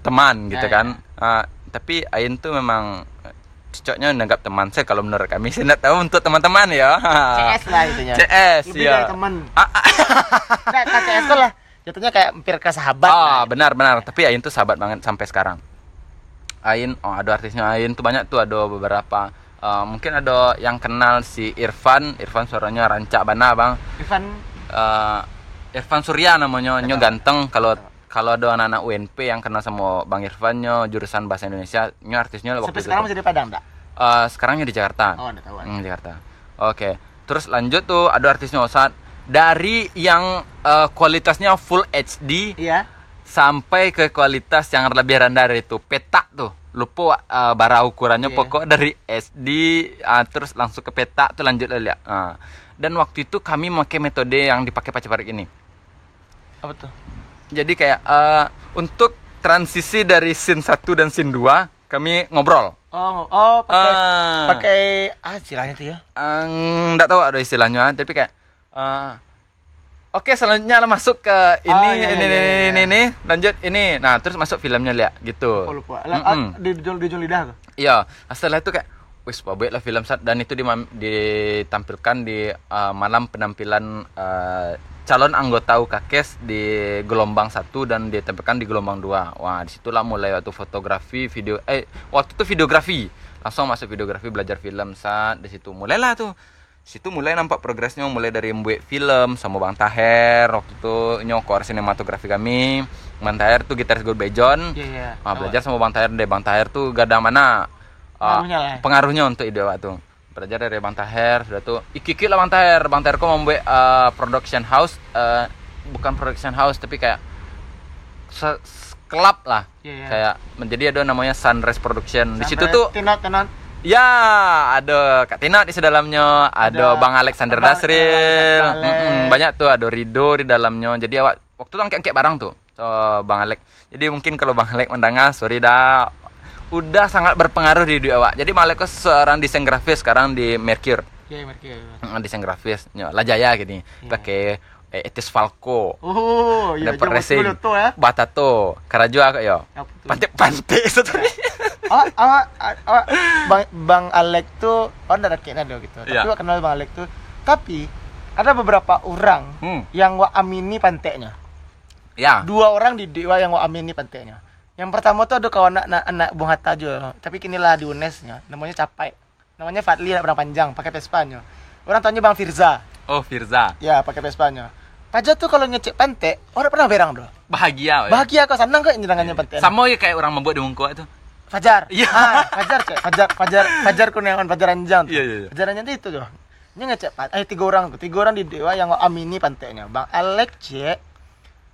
teman gitu Ya, kan. Ah, tapi Ain tuh memang eh, cocoknya menganggap teman saya kalau menurut kami saya nggak tahu untuk teman-teman ya. CS lah itunya. CS Lebih ya. dari teman. Ah, ah, Nah, CS tuh lah. Jatuhnya kayak hampir ke sahabat. ah, lah. benar benar. Tapi Ain tuh sahabat banget sampai sekarang. Ain, oh ada artisnya Ain tuh banyak tuh ada beberapa. Ah, mungkin ada yang kenal si Irfan, Irfan suaranya rancak bana bang. Irfan Eh, Irfan Surya namanya, nyo ganteng. Kalau kalau ada anak-anak UNP yang kenal sama Bang Irfan nyo jurusan bahasa Indonesia, nyo artisnya waktu sampai itu. sekarang masih di Padang enggak? Eh, sekarangnya di Jakarta. Oh, enggak tahu. Hmm, Jakarta. Oke. Terus lanjut tuh ada artisnya Osat dari yang eh, kualitasnya full HD Iya. sampai ke kualitas yang lebih rendah dari itu peta tuh lupa uh, bara ukurannya Iya. pokok dari SD ah, terus langsung ke peta tuh lanjut lihat Ah. dan waktu itu kami pakai metode yang dipakai pacar ini Apa tuh? jadi kayak eh, untuk transisi dari scene 1 dan scene 2 kami ngobrol Oh, oh pakai Ah. pakai ah istilahnya tuh ya. enggak tahu ada istilahnya tapi kayak eh, Oke selanjutnya masuk ke ini Oh, iya, ini, iya, ini, iya, iya. ini ini lanjut ini nah terus masuk filmnya lihat gitu Oh, lupa. Lah, ah, Mm-mm. di di di lidah tuh. Iya, setelah itu kayak wis pabrik lah film sat dan itu ditampilkan di uh, malam penampilan uh, calon anggota UKKES di gelombang satu dan ditampilkan di gelombang dua. Wah, di situlah mulai waktu fotografi, video eh waktu itu videografi. Langsung masuk videografi belajar film saat di situ mulailah tuh. Situ mulai nampak progresnya mulai dari membuat film sama Bang Taher waktu itu nyokor sinematografi kami. Bang Taher tuh gitaris Good Bejon. Iya, iya. Ah, belajar sama Bang Tahir deh. Bang Tahir tuh gak ada mana ah, Pengaruhnya lah ya. pengaruhnya untuk ide waktu. Belajar dari Bang Tahir, sudah tuh iki lah Bang Tahir. Bang Tahir kok membuat ah, production house eh, bukan production house tapi kayak club lah. Iya, iya. Kayak menjadi ada namanya Sunrise Production. Di situ tuh Tinot ya ada Kak Tina di dalamnya, ada, Ada Bang Alexander Bang- Dasril. Bang Alex. Mm-mm, banyak tuh ada Rido di dalamnya. Jadi awak waktu itu angkat barang tuh. So, Bang Alek. Jadi mungkin kalau Bang Alek mendengar, sorry dah. Udah sangat berpengaruh di hidup awak. Jadi Bang tuh seorang desain grafis sekarang di Mercure. Iya, mereka. Mm, Desain grafis. Lajaya gini. Iya. Pakai eh, Etis Falco. Oh, iya. Dapat racing. tuh ya. Batato. Karajua kok yo. Tuh? Pantai-pantai itu tuh. Oh, oh, oh, Bang Bang Alek tuh oh ada rakyatnya dong gitu. Tapi wak kenal Bang Alek tuh. Tapi ada beberapa orang Hmm. yang wak amini pantainya. Ya. Dua orang di Dewa yang wak amini pantainya. Yang pertama tuh ada kawan anak anak Bung Hatta juga. Tapi kini lah di UNES-nya. Namanya Capai. Namanya Fadli anak panjang pakai Vespanya. Orang tuanya Bang Firza. Oh, Firza. Ya, pakai Vespanya. Paja tuh kalau ngecek pantai, orang pernah berang doh. Bahagia. weh. Bahagia kok senang kok nyerangannya pantai. Sama ya kayak orang membuat di Mungko itu. Fajar. Iya. Ah, Fajar cek. Fajar Fajar Fajar Kurniawan Fajar Anjang. Iya, iya, iya. Fajar Anjang itu tuh. Ini ngecek pan- eh tiga orang tuh. Tiga orang di Dewa yang amini pantainya. Bang Alex cek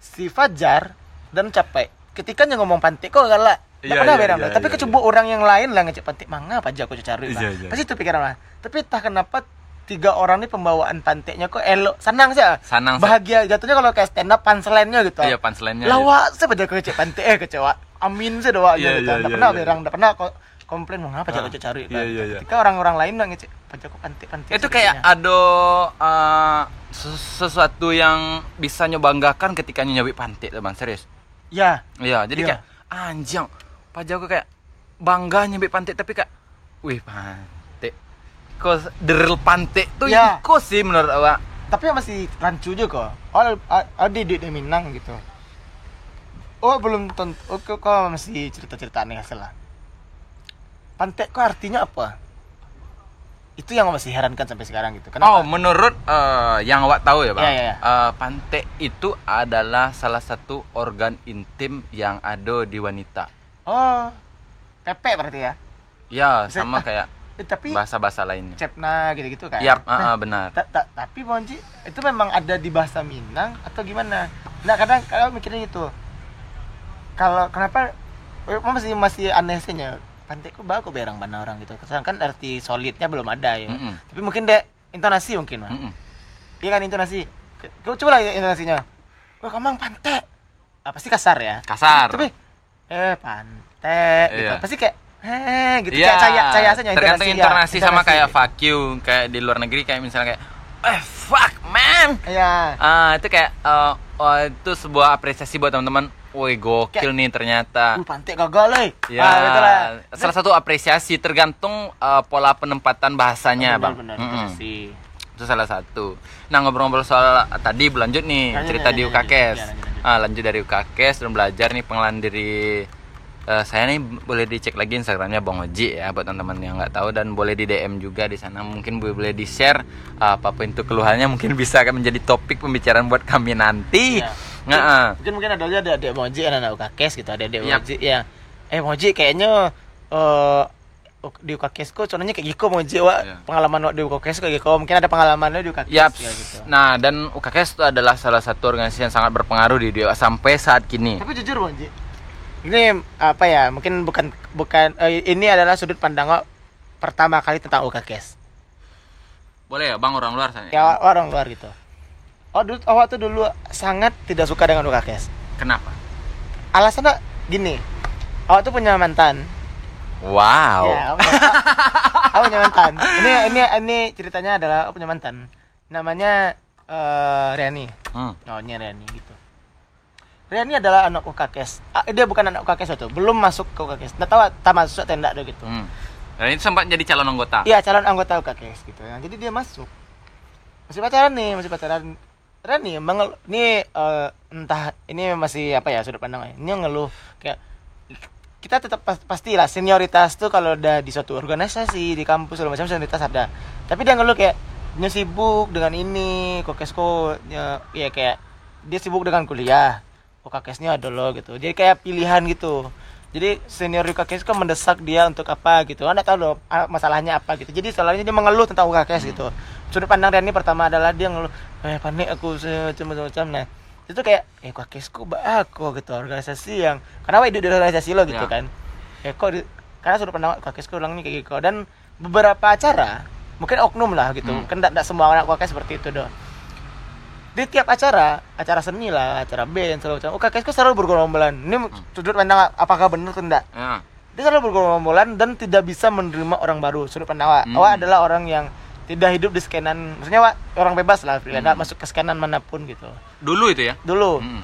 si Fajar dan Capek. Ketika yang ngomong pantai kok galak. Nggak Iya, pernah iya, berang iya. Tapi iya, kecoba orang yang lain lah ngecek pantai. Mangga aja aku cari. Iya, iya. Pasti itu pikiran lah. Tapi entah kenapa tiga orang ini pembawaan pantainya kok elok senang sih ah. Senang, sih. bahagia jatuhnya kalau kayak stand up punchline-nya gitu Iya, punchline-nya, lawa saya pada kecek pantai eh kecewa amin sih doa Iya, gitu iya, iya, pernah iya. nggak pernah kok komplain mau ngapa Ah. cak cari Iya, iya, iya. ketika orang-orang lain bilang ngecek pak Joko pantik pantik itu kayak ada ses- sesuatu yang bisa nyobanggakan ketika nyobi pantik tuh bang serius ya iya jadi Iya. kayak anjing Pak Joko kayak bangga nyobi pantik tapi kayak wih pantik kok deril pantik tuh Iya. iko sih menurut awak. Tapi masih rancu juga kok oh oh di di Minang gitu. Oh belum tentu oh, kok masih cerita cerita aneh salah pantek kok artinya apa? Itu yang masih herankan sampai sekarang gitu. Oh, kenapa menurut eh, yang awak tahu ya, Bang. Iya, iya, iya. eh, pantek itu adalah salah satu organ intim yang ada di wanita. oh. Pepe berarti ya? Ya, sama kayak tapi bahasa-bahasa lainnya. cepna gitu gitu kan Nah, ah, ah, benar. Ta- ta- tapi Monji itu memang ada di bahasa Minang atau gimana? Nah kadang kalau mikirnya gitu, kalau kenapa eh, masih masih aneh sih nya pantai ku baku berang mana orang gitu. Sedangkan arti solidnya belum ada ya. Mm-mm. Tapi mungkin deh intonasi mungkin mah. Mm-mm. Iya kan intonasi. Kau coba lah intonasinya. Wah kamang pantai. Ah, pasti kasar ya. Kasar. Tapi eh pantai gitu. Iya. Pasti kayak eh gitu Iya, kayak caya caya saja tergantung ya. intonasi sama Intonasi. kayak fuck you, kayak di luar negeri kayak misalnya kayak eh fuck man. Iya. Ah, itu kayak eh, oh, itu sebuah apresiasi buat teman-teman. Woi, gokil nih ternyata. Uh, pantai gagal eh. Ya, Ah, gitu lah. salah satu apresiasi tergantung eh, pola penempatan bahasanya, Bang. benar, Mm-mm. sih. Itu salah satu. Nah, ngobrol-ngobrol soal tadi berlanjut nih Lanjut, cerita lanjut, di lanjut. UKKS. Ya, lanjut, lanjut. Ah, lanjut dari UKKS dan belajar nih pengenalan diri eh, saya nih boleh dicek lagi Instagramnya Bang Oji ya buat teman-teman yang nggak tahu dan boleh di DM juga di sana mungkin boleh boleh di share apa pun itu keluhannya mungkin bisa akan menjadi topik pembicaraan buat kami nanti. Iya. Nggak, ah. Mungkin mungkin ada aja ada adik Moji ada anak UKKS gitu, ada adik Yap. Moji yang eh Moji kayaknya eh di UKKS kok contohnya kayak gitu Moji wak Iya. pengalaman di UKKS kayak gitu mungkin ada pengalamannya di UKKS Yap. ya, gitu. Nah, dan UKKS itu adalah salah satu organisasi yang sangat berpengaruh di dia sampai saat kini. Tapi jujur Moji, ini apa ya mungkin bukan bukan eh, ini adalah sudut pandang pertama kali tentang UKKS Boleh ya, Bang orang luar sana. ya orang luar gitu. Oh dulu awak tuh dulu sangat tidak suka dengan UKKS. Kenapa? Alasannya gini, awak tuh punya mantan. Wow. Ya, aku punya mantan. Ini ini ini ceritanya adalah punya mantan. Namanya eh Riani. Hmm. Oh, ini Riani gitu. Riani adalah anak UKKS. Ah, dia bukan anak UKKS itu, belum masuk ke UKKS. Nggak tahu tak masuk atau enggak gitu. Hmm. Dan itu sempat jadi calon anggota. Iya, calon anggota UKKS gitu. Nah, jadi dia masuk. Masih pacaran nih, masih pacaran. Rani mengel ini eh, entah ini masih apa ya sudut pandang ini yang ngeluh kayak kita tetap pas, pastilah senioritas tuh kalau udah di suatu organisasi di kampus segala macam senioritas ada tapi dia ngeluh kayak dia sibuk dengan ini kokesko ya, ya kayak dia sibuk dengan kuliah oh kakesnya ada loh gitu. Jadi kayak pilihan gitu. Jadi senior UKKS kan mendesak dia untuk apa gitu. Anda tahu loh ah, masalahnya apa gitu. Jadi soalnya dia mengeluh tentang UKKS gitu. Sudut pandang Riani pertama adalah dia ngeluh eh panik aku macam-macam nah itu kayak eh kok aku gitu organisasi yang hidup di organisasi lo gitu Ya. kan. Eh kok di- karena sudut pandang UKKS kok bilangnya kayak gitu. Dan beberapa acara mungkin oknum lah gitu. Hmm. kan tidak semua anak UKKS seperti itu doh di tiap acara acara seni lah acara band segala macam UKKS kok selalu bergerombolan ini sudut pandang apakah benar atau tidak Ya. dia selalu bergerombolan dan tidak bisa menerima orang baru sudut pandang awak Hmm. awak adalah orang yang tidak hidup di scanan maksudnya awak orang bebas lah freelance Hmm. masuk ke scanan mana pun gitu Dulu itu ya. dulu Hmm.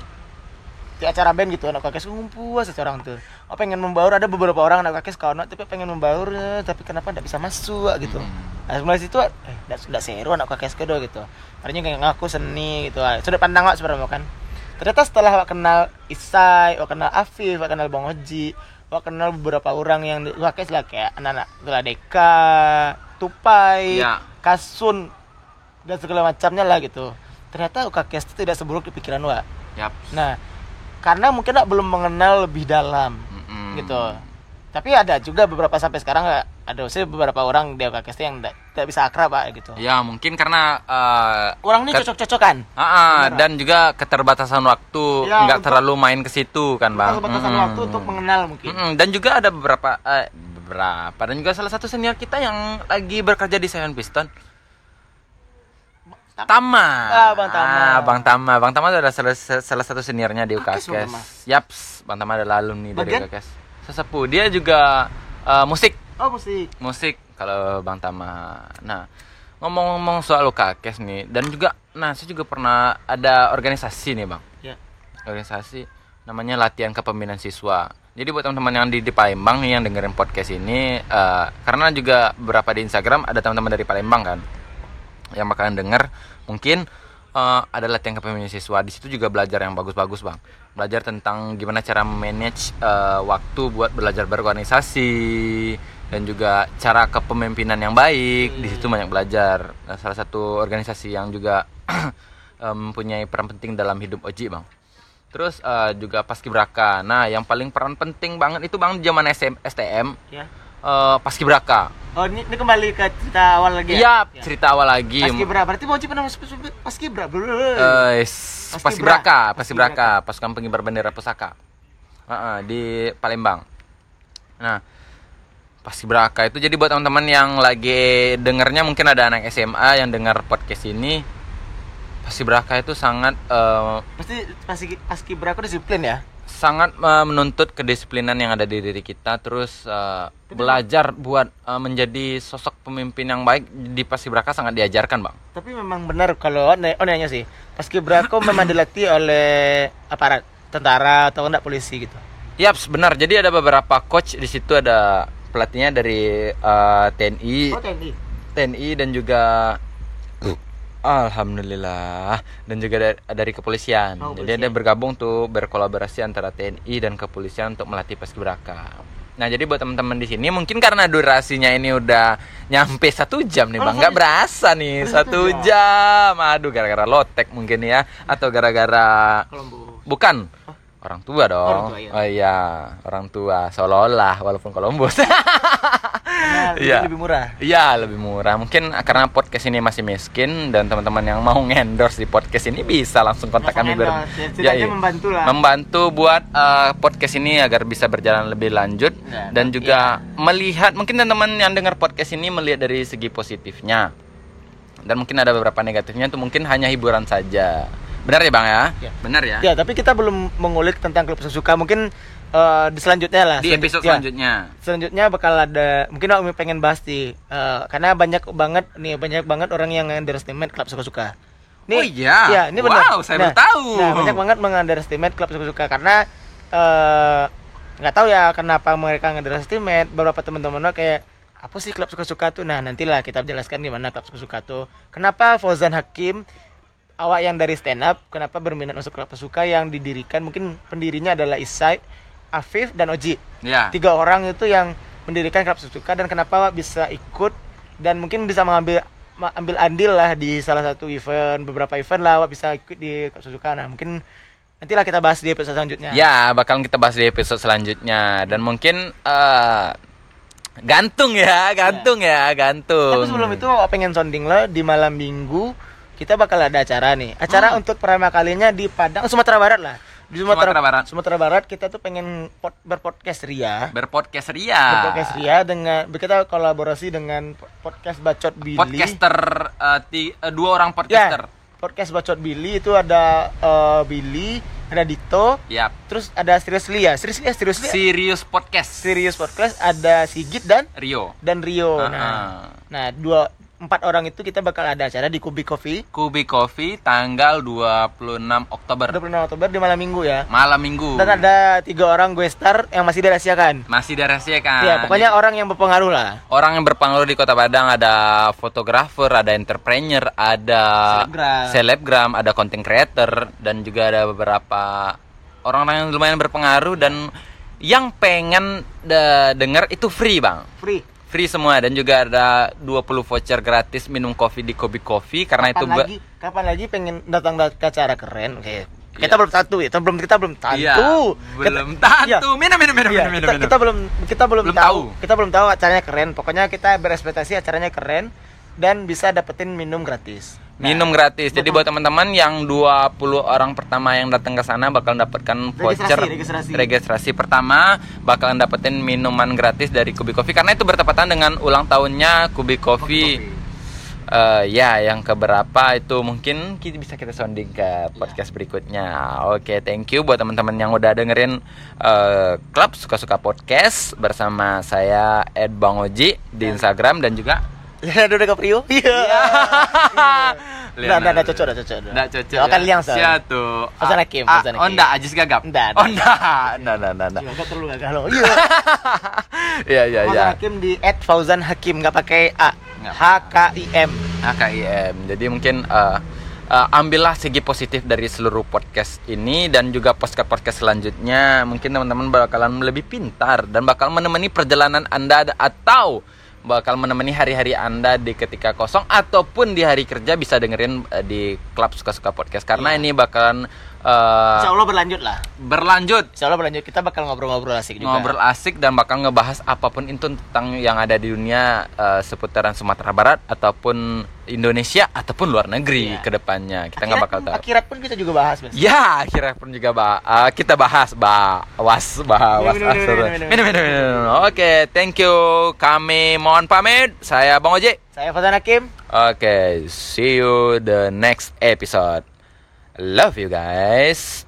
di acara band gitu anak kakek ngumpul saja orang tuh oh pengen membaur ada beberapa orang anak kakek kawan tapi pengen membaur eh, tapi kenapa tidak bisa masuk gitu Hmm. nah mulai situ eh tidak seru anak kakek kedo gitu artinya kayak ngaku seni gitu ah. sudah pandang awak sebenarnya kan ternyata setelah awak kenal Isai awak kenal Afif awak kenal Bang Oji awak kenal beberapa orang yang kakek lah kayak anak-anak Geladeka Tupai Ya. Kasun dan segala macamnya lah gitu ternyata UKKS itu tidak seburuk di pikiran wa Yap. Nah, karena mungkin Wak belum mengenal lebih dalam Mm-mm. gitu. Tapi ada juga beberapa sampai sekarang nggak- ada sih beberapa orang di UKKS yang tidak bisa akrab Pak gitu. Ya mungkin karena eh, Orang ini cocok-cocokan. ah, Benar. dan juga keterbatasan waktu Ya, nggak terlalu main ke situ kan bang. Batasan Mm-mm. waktu untuk mengenal mungkin. Mm-mm. Dan juga ada beberapa eh, beberapa dan juga salah satu senior kita yang lagi bekerja di Seven Piston. Tama. Ah, Bang Tama. Ah, Bang Tama. Bang Tama adalah salah, salah satu seniornya di? UKKS. Yaps, Bang Tama adalah alumni dari Bagian? Sesepuh. Dia juga Eh, musik Oh musik. musik kalau Bang Tama. Nah, ngomong-ngomong soal UKKS nih dan juga nah saya juga pernah ada organisasi nih, Bang. Ya. Organisasi namanya latihan kepemimpinan siswa. Jadi buat teman-teman yang di, di Palembang nih yang dengerin podcast ini eh, karena juga beberapa di Instagram ada teman-teman dari Palembang kan yang bakalan denger mungkin eh, ada latihan kepemimpinan siswa di situ juga belajar yang bagus-bagus bang. Belajar tentang gimana cara manage eh, waktu buat belajar berorganisasi dan juga cara kepemimpinan yang baik. Di situ banyak belajar. Nah, salah satu organisasi yang juga eh, mempunyai peran penting dalam hidup Oji bang. Terus eh, juga paskibraka nah yang paling peran penting banget itu bang zaman SM, STM Ya. Eh, paskibraka Oh ini, ini kembali ke cerita awal lagi Iya, ya? cerita awal lagi. Paskibra. Berarti mau pernah masuk Paskibra. Belum. Eh, s- Paskibraka. Paskibraka, Paskibraka, pasukan pengibar bendera pusaka. Heeh, di Palembang. Nah, Paskibraka itu jadi buat teman-teman yang lagi dengernya mungkin ada anak SMA yang dengar podcast ini. Paskibraka itu sangat eh, Pasti pasti Paskibra aku disiplin ya. Sangat eh, menuntut kedisiplinan yang ada di diri kita terus eh, belajar buat eh, menjadi sosok pemimpin yang baik di Paskibraka sangat diajarkan, Bang. Tapi memang benar kalau oh nanya sih. Paskibra aku memang dilatih oleh aparat tentara atau enggak polisi gitu. Yaps, benar. Jadi ada beberapa coach di situ ada pelatihnya dari eh, TNI, Oh TNI. TNI dan juga Alhamdulillah dan juga dari, dari kepolisian. Oh, Jadi ada bergabung tuh berkolaborasi antara TNI dan kepolisian untuk melatih paskibraka. Nah jadi buat teman-teman di sini mungkin karena durasinya ini udah nyampe satu jam nih bang, nggak berasa nih satu satu jam. Aduh gara-gara lotek mungkin ya atau gara-gara. Bukan. Orang tua dong. Orang tua, iya. Oh iya, orang tua seolah-olah walaupun Columbus. Nah, Iya. lebih murah. Iya, lebih murah. Mungkin karena podcast ini masih miskin dan teman-teman yang mau endorse di podcast ini bisa langsung kontak kami ber ya, iya. membantu lah. Membantu buat eh, podcast ini agar bisa berjalan lebih lanjut Ya, dan iya. juga melihat mungkin teman-teman yang dengar podcast ini melihat dari segi positifnya. Dan mungkin ada beberapa negatifnya itu mungkin hanya hiburan saja. Benar ya, Bang ya? Ya. Benar ya? Ya, tapi kita belum mengulik tentang klub sesuka. Mungkin eh, di selanjutnya lah. Di episode ya. selanjutnya. selanjutnya bakal ada mungkin aku pengen bahas di eh, karena banyak banget nih banyak banget orang yang underestimate klub suka-suka. Nih, Oh iya? Ya, ini benar. Wow, saya baru tahu. Nah, banyak banget mengunderestimate klub suka-suka karena eh, nggak tahu ya kenapa mereka underestimate beberapa teman-teman kayak apa sih klub suka-suka tuh? Nah, nantilah kita jelaskan gimana klub suka-suka tuh. Kenapa Fauzan Hakim awak yang dari stand up kenapa berminat masuk klub suka? Yang didirikan mungkin pendirinya adalah Isai, Afif dan Oji. Ya. tiga orang itu yang mendirikan klub suka. Dan kenapa Wak bisa ikut? Dan mungkin bisa mengambil ambil andil lah di salah satu event beberapa event lah Wak bisa ikut di klub suka. Nah mungkin nantilah kita bahas di episode selanjutnya. Ya, bakalan kita bahas di episode selanjutnya. Dan mungkin eh gantung ya, gantung ya, gantung. tapi sebelum itu pengen sounding lo di malam minggu kita bakal ada acara nih acara untuk pertama kalinya di Padang Sumatera Barat lah di Sumatera, Sumatera Barat. Sumatera Barat kita tuh pengen pod- berpodcast ria berpodcast ria. berpodcast ria dengan kita kolaborasi dengan podcast Bacot Billy Podcaster eh, ti- eh, dua orang podcaster. Ya, podcast Bacot Billy itu ada eh, Billy, ada Dito, Yap. terus ada Serius Lia. Serius Lia, Serius Lia. Serius podcast. Serius Podcast ada Sigit dan Rio. dan Rio. Ah, Nah, ah. nah dua empat orang itu kita bakal ada acara di Kubi Coffee Kubi Coffee tanggal 26 Oktober. 26 Oktober di malam minggu ya. Malam Minggu. Dan ada tiga orang gue star yang masih dirahasiakan. masih dirahasiakan. ya, pokoknya orang yang berpengaruh lah. orang yang berpengaruh di Kota Padang ada fotografer, ada entrepreneur, ada Selebgram. selebgram, ada content creator dan juga ada beberapa orang-orang yang lumayan berpengaruh dan yang pengen de- denger itu free, Bang. Free. Free semua dan juga ada 20 voucher gratis minum kopi di Kopi Coffee karena itu Kapan be- lagi? Kapan lagi pengen datang ke acara keren? Oke. Kita Iya. belum tentu ya, kita belum kita belum tentu. Iya, belum iya. tentu. Minum minum minum Iya, minum kita, minum. kita belum kita belum, Belum tahu. tahu. Kita belum tahu acaranya keren. Pokoknya kita berespektasi acaranya keren dan bisa dapetin minum gratis. Nah, minum gratis. Jadi buat teman-teman yang 20 orang pertama yang datang ke sana bakal dapatkan voucher registrasi. registrasi pertama bakalan dapetin minuman gratis dari Kubi Coffee. Karena itu bertepatan dengan ulang tahunnya Kubi Coffee. Eh, ya yang keberapa itu mungkin kita bisa kita sounding ke podcast berikutnya. Oke, thank you buat teman-teman yang udah dengerin eh, klub suka-suka podcast bersama saya Ed Bang Oji di Instagram dan juga Leonardo DiCaprio. Iya. Nggak, nggak, nggak cocok, nggak cocok. Nggak cocok. Akan ya. liang. Siapa tuh? Ah, Hakim, ah, Fauzan Oh, Hakim. enggak, Ajis Gagap. Nggak, Oh, enggak. Enggak, enggak, enggak, enggak. Nggak perlu nggak kalau. Iya. Iya, iya, Fauzan iya. Hakim di @fauzan hakim nggak pakai a. H K I M. HKIM. Jadi mungkin eh, eh, ambillah segi positif dari seluruh podcast ini dan juga podcast-podcast selanjutnya. Mungkin teman-teman bakalan lebih pintar dan bakal menemani perjalanan Anda atau bakal menemani hari-hari Anda di ketika kosong ataupun di hari kerja bisa dengerin eh, di klub suka-suka podcast karena Iya. ini bakalan eh, Insya Allah berlanjut lah. berlanjut Insya Allah berlanjut. Kita bakal ngobrol-ngobrol asik juga. ngobrol asik dan bakal ngebahas apa pun itu tentang yang ada di dunia eh, seputaran Sumatera Barat ataupun Indonesia ataupun luar negeri Iya. ke depannya. Kita nggak bakal tahu. Akhirat pun kita juga bahas. Ya, akhirnya pun juga bah eh, kita bahas minum, minum minum minum. Oke, thank you. Kami mohon pamit. Saya Bang Oji. Saya Fauzan Hakim. Oke, see you the next episode. Love you guys.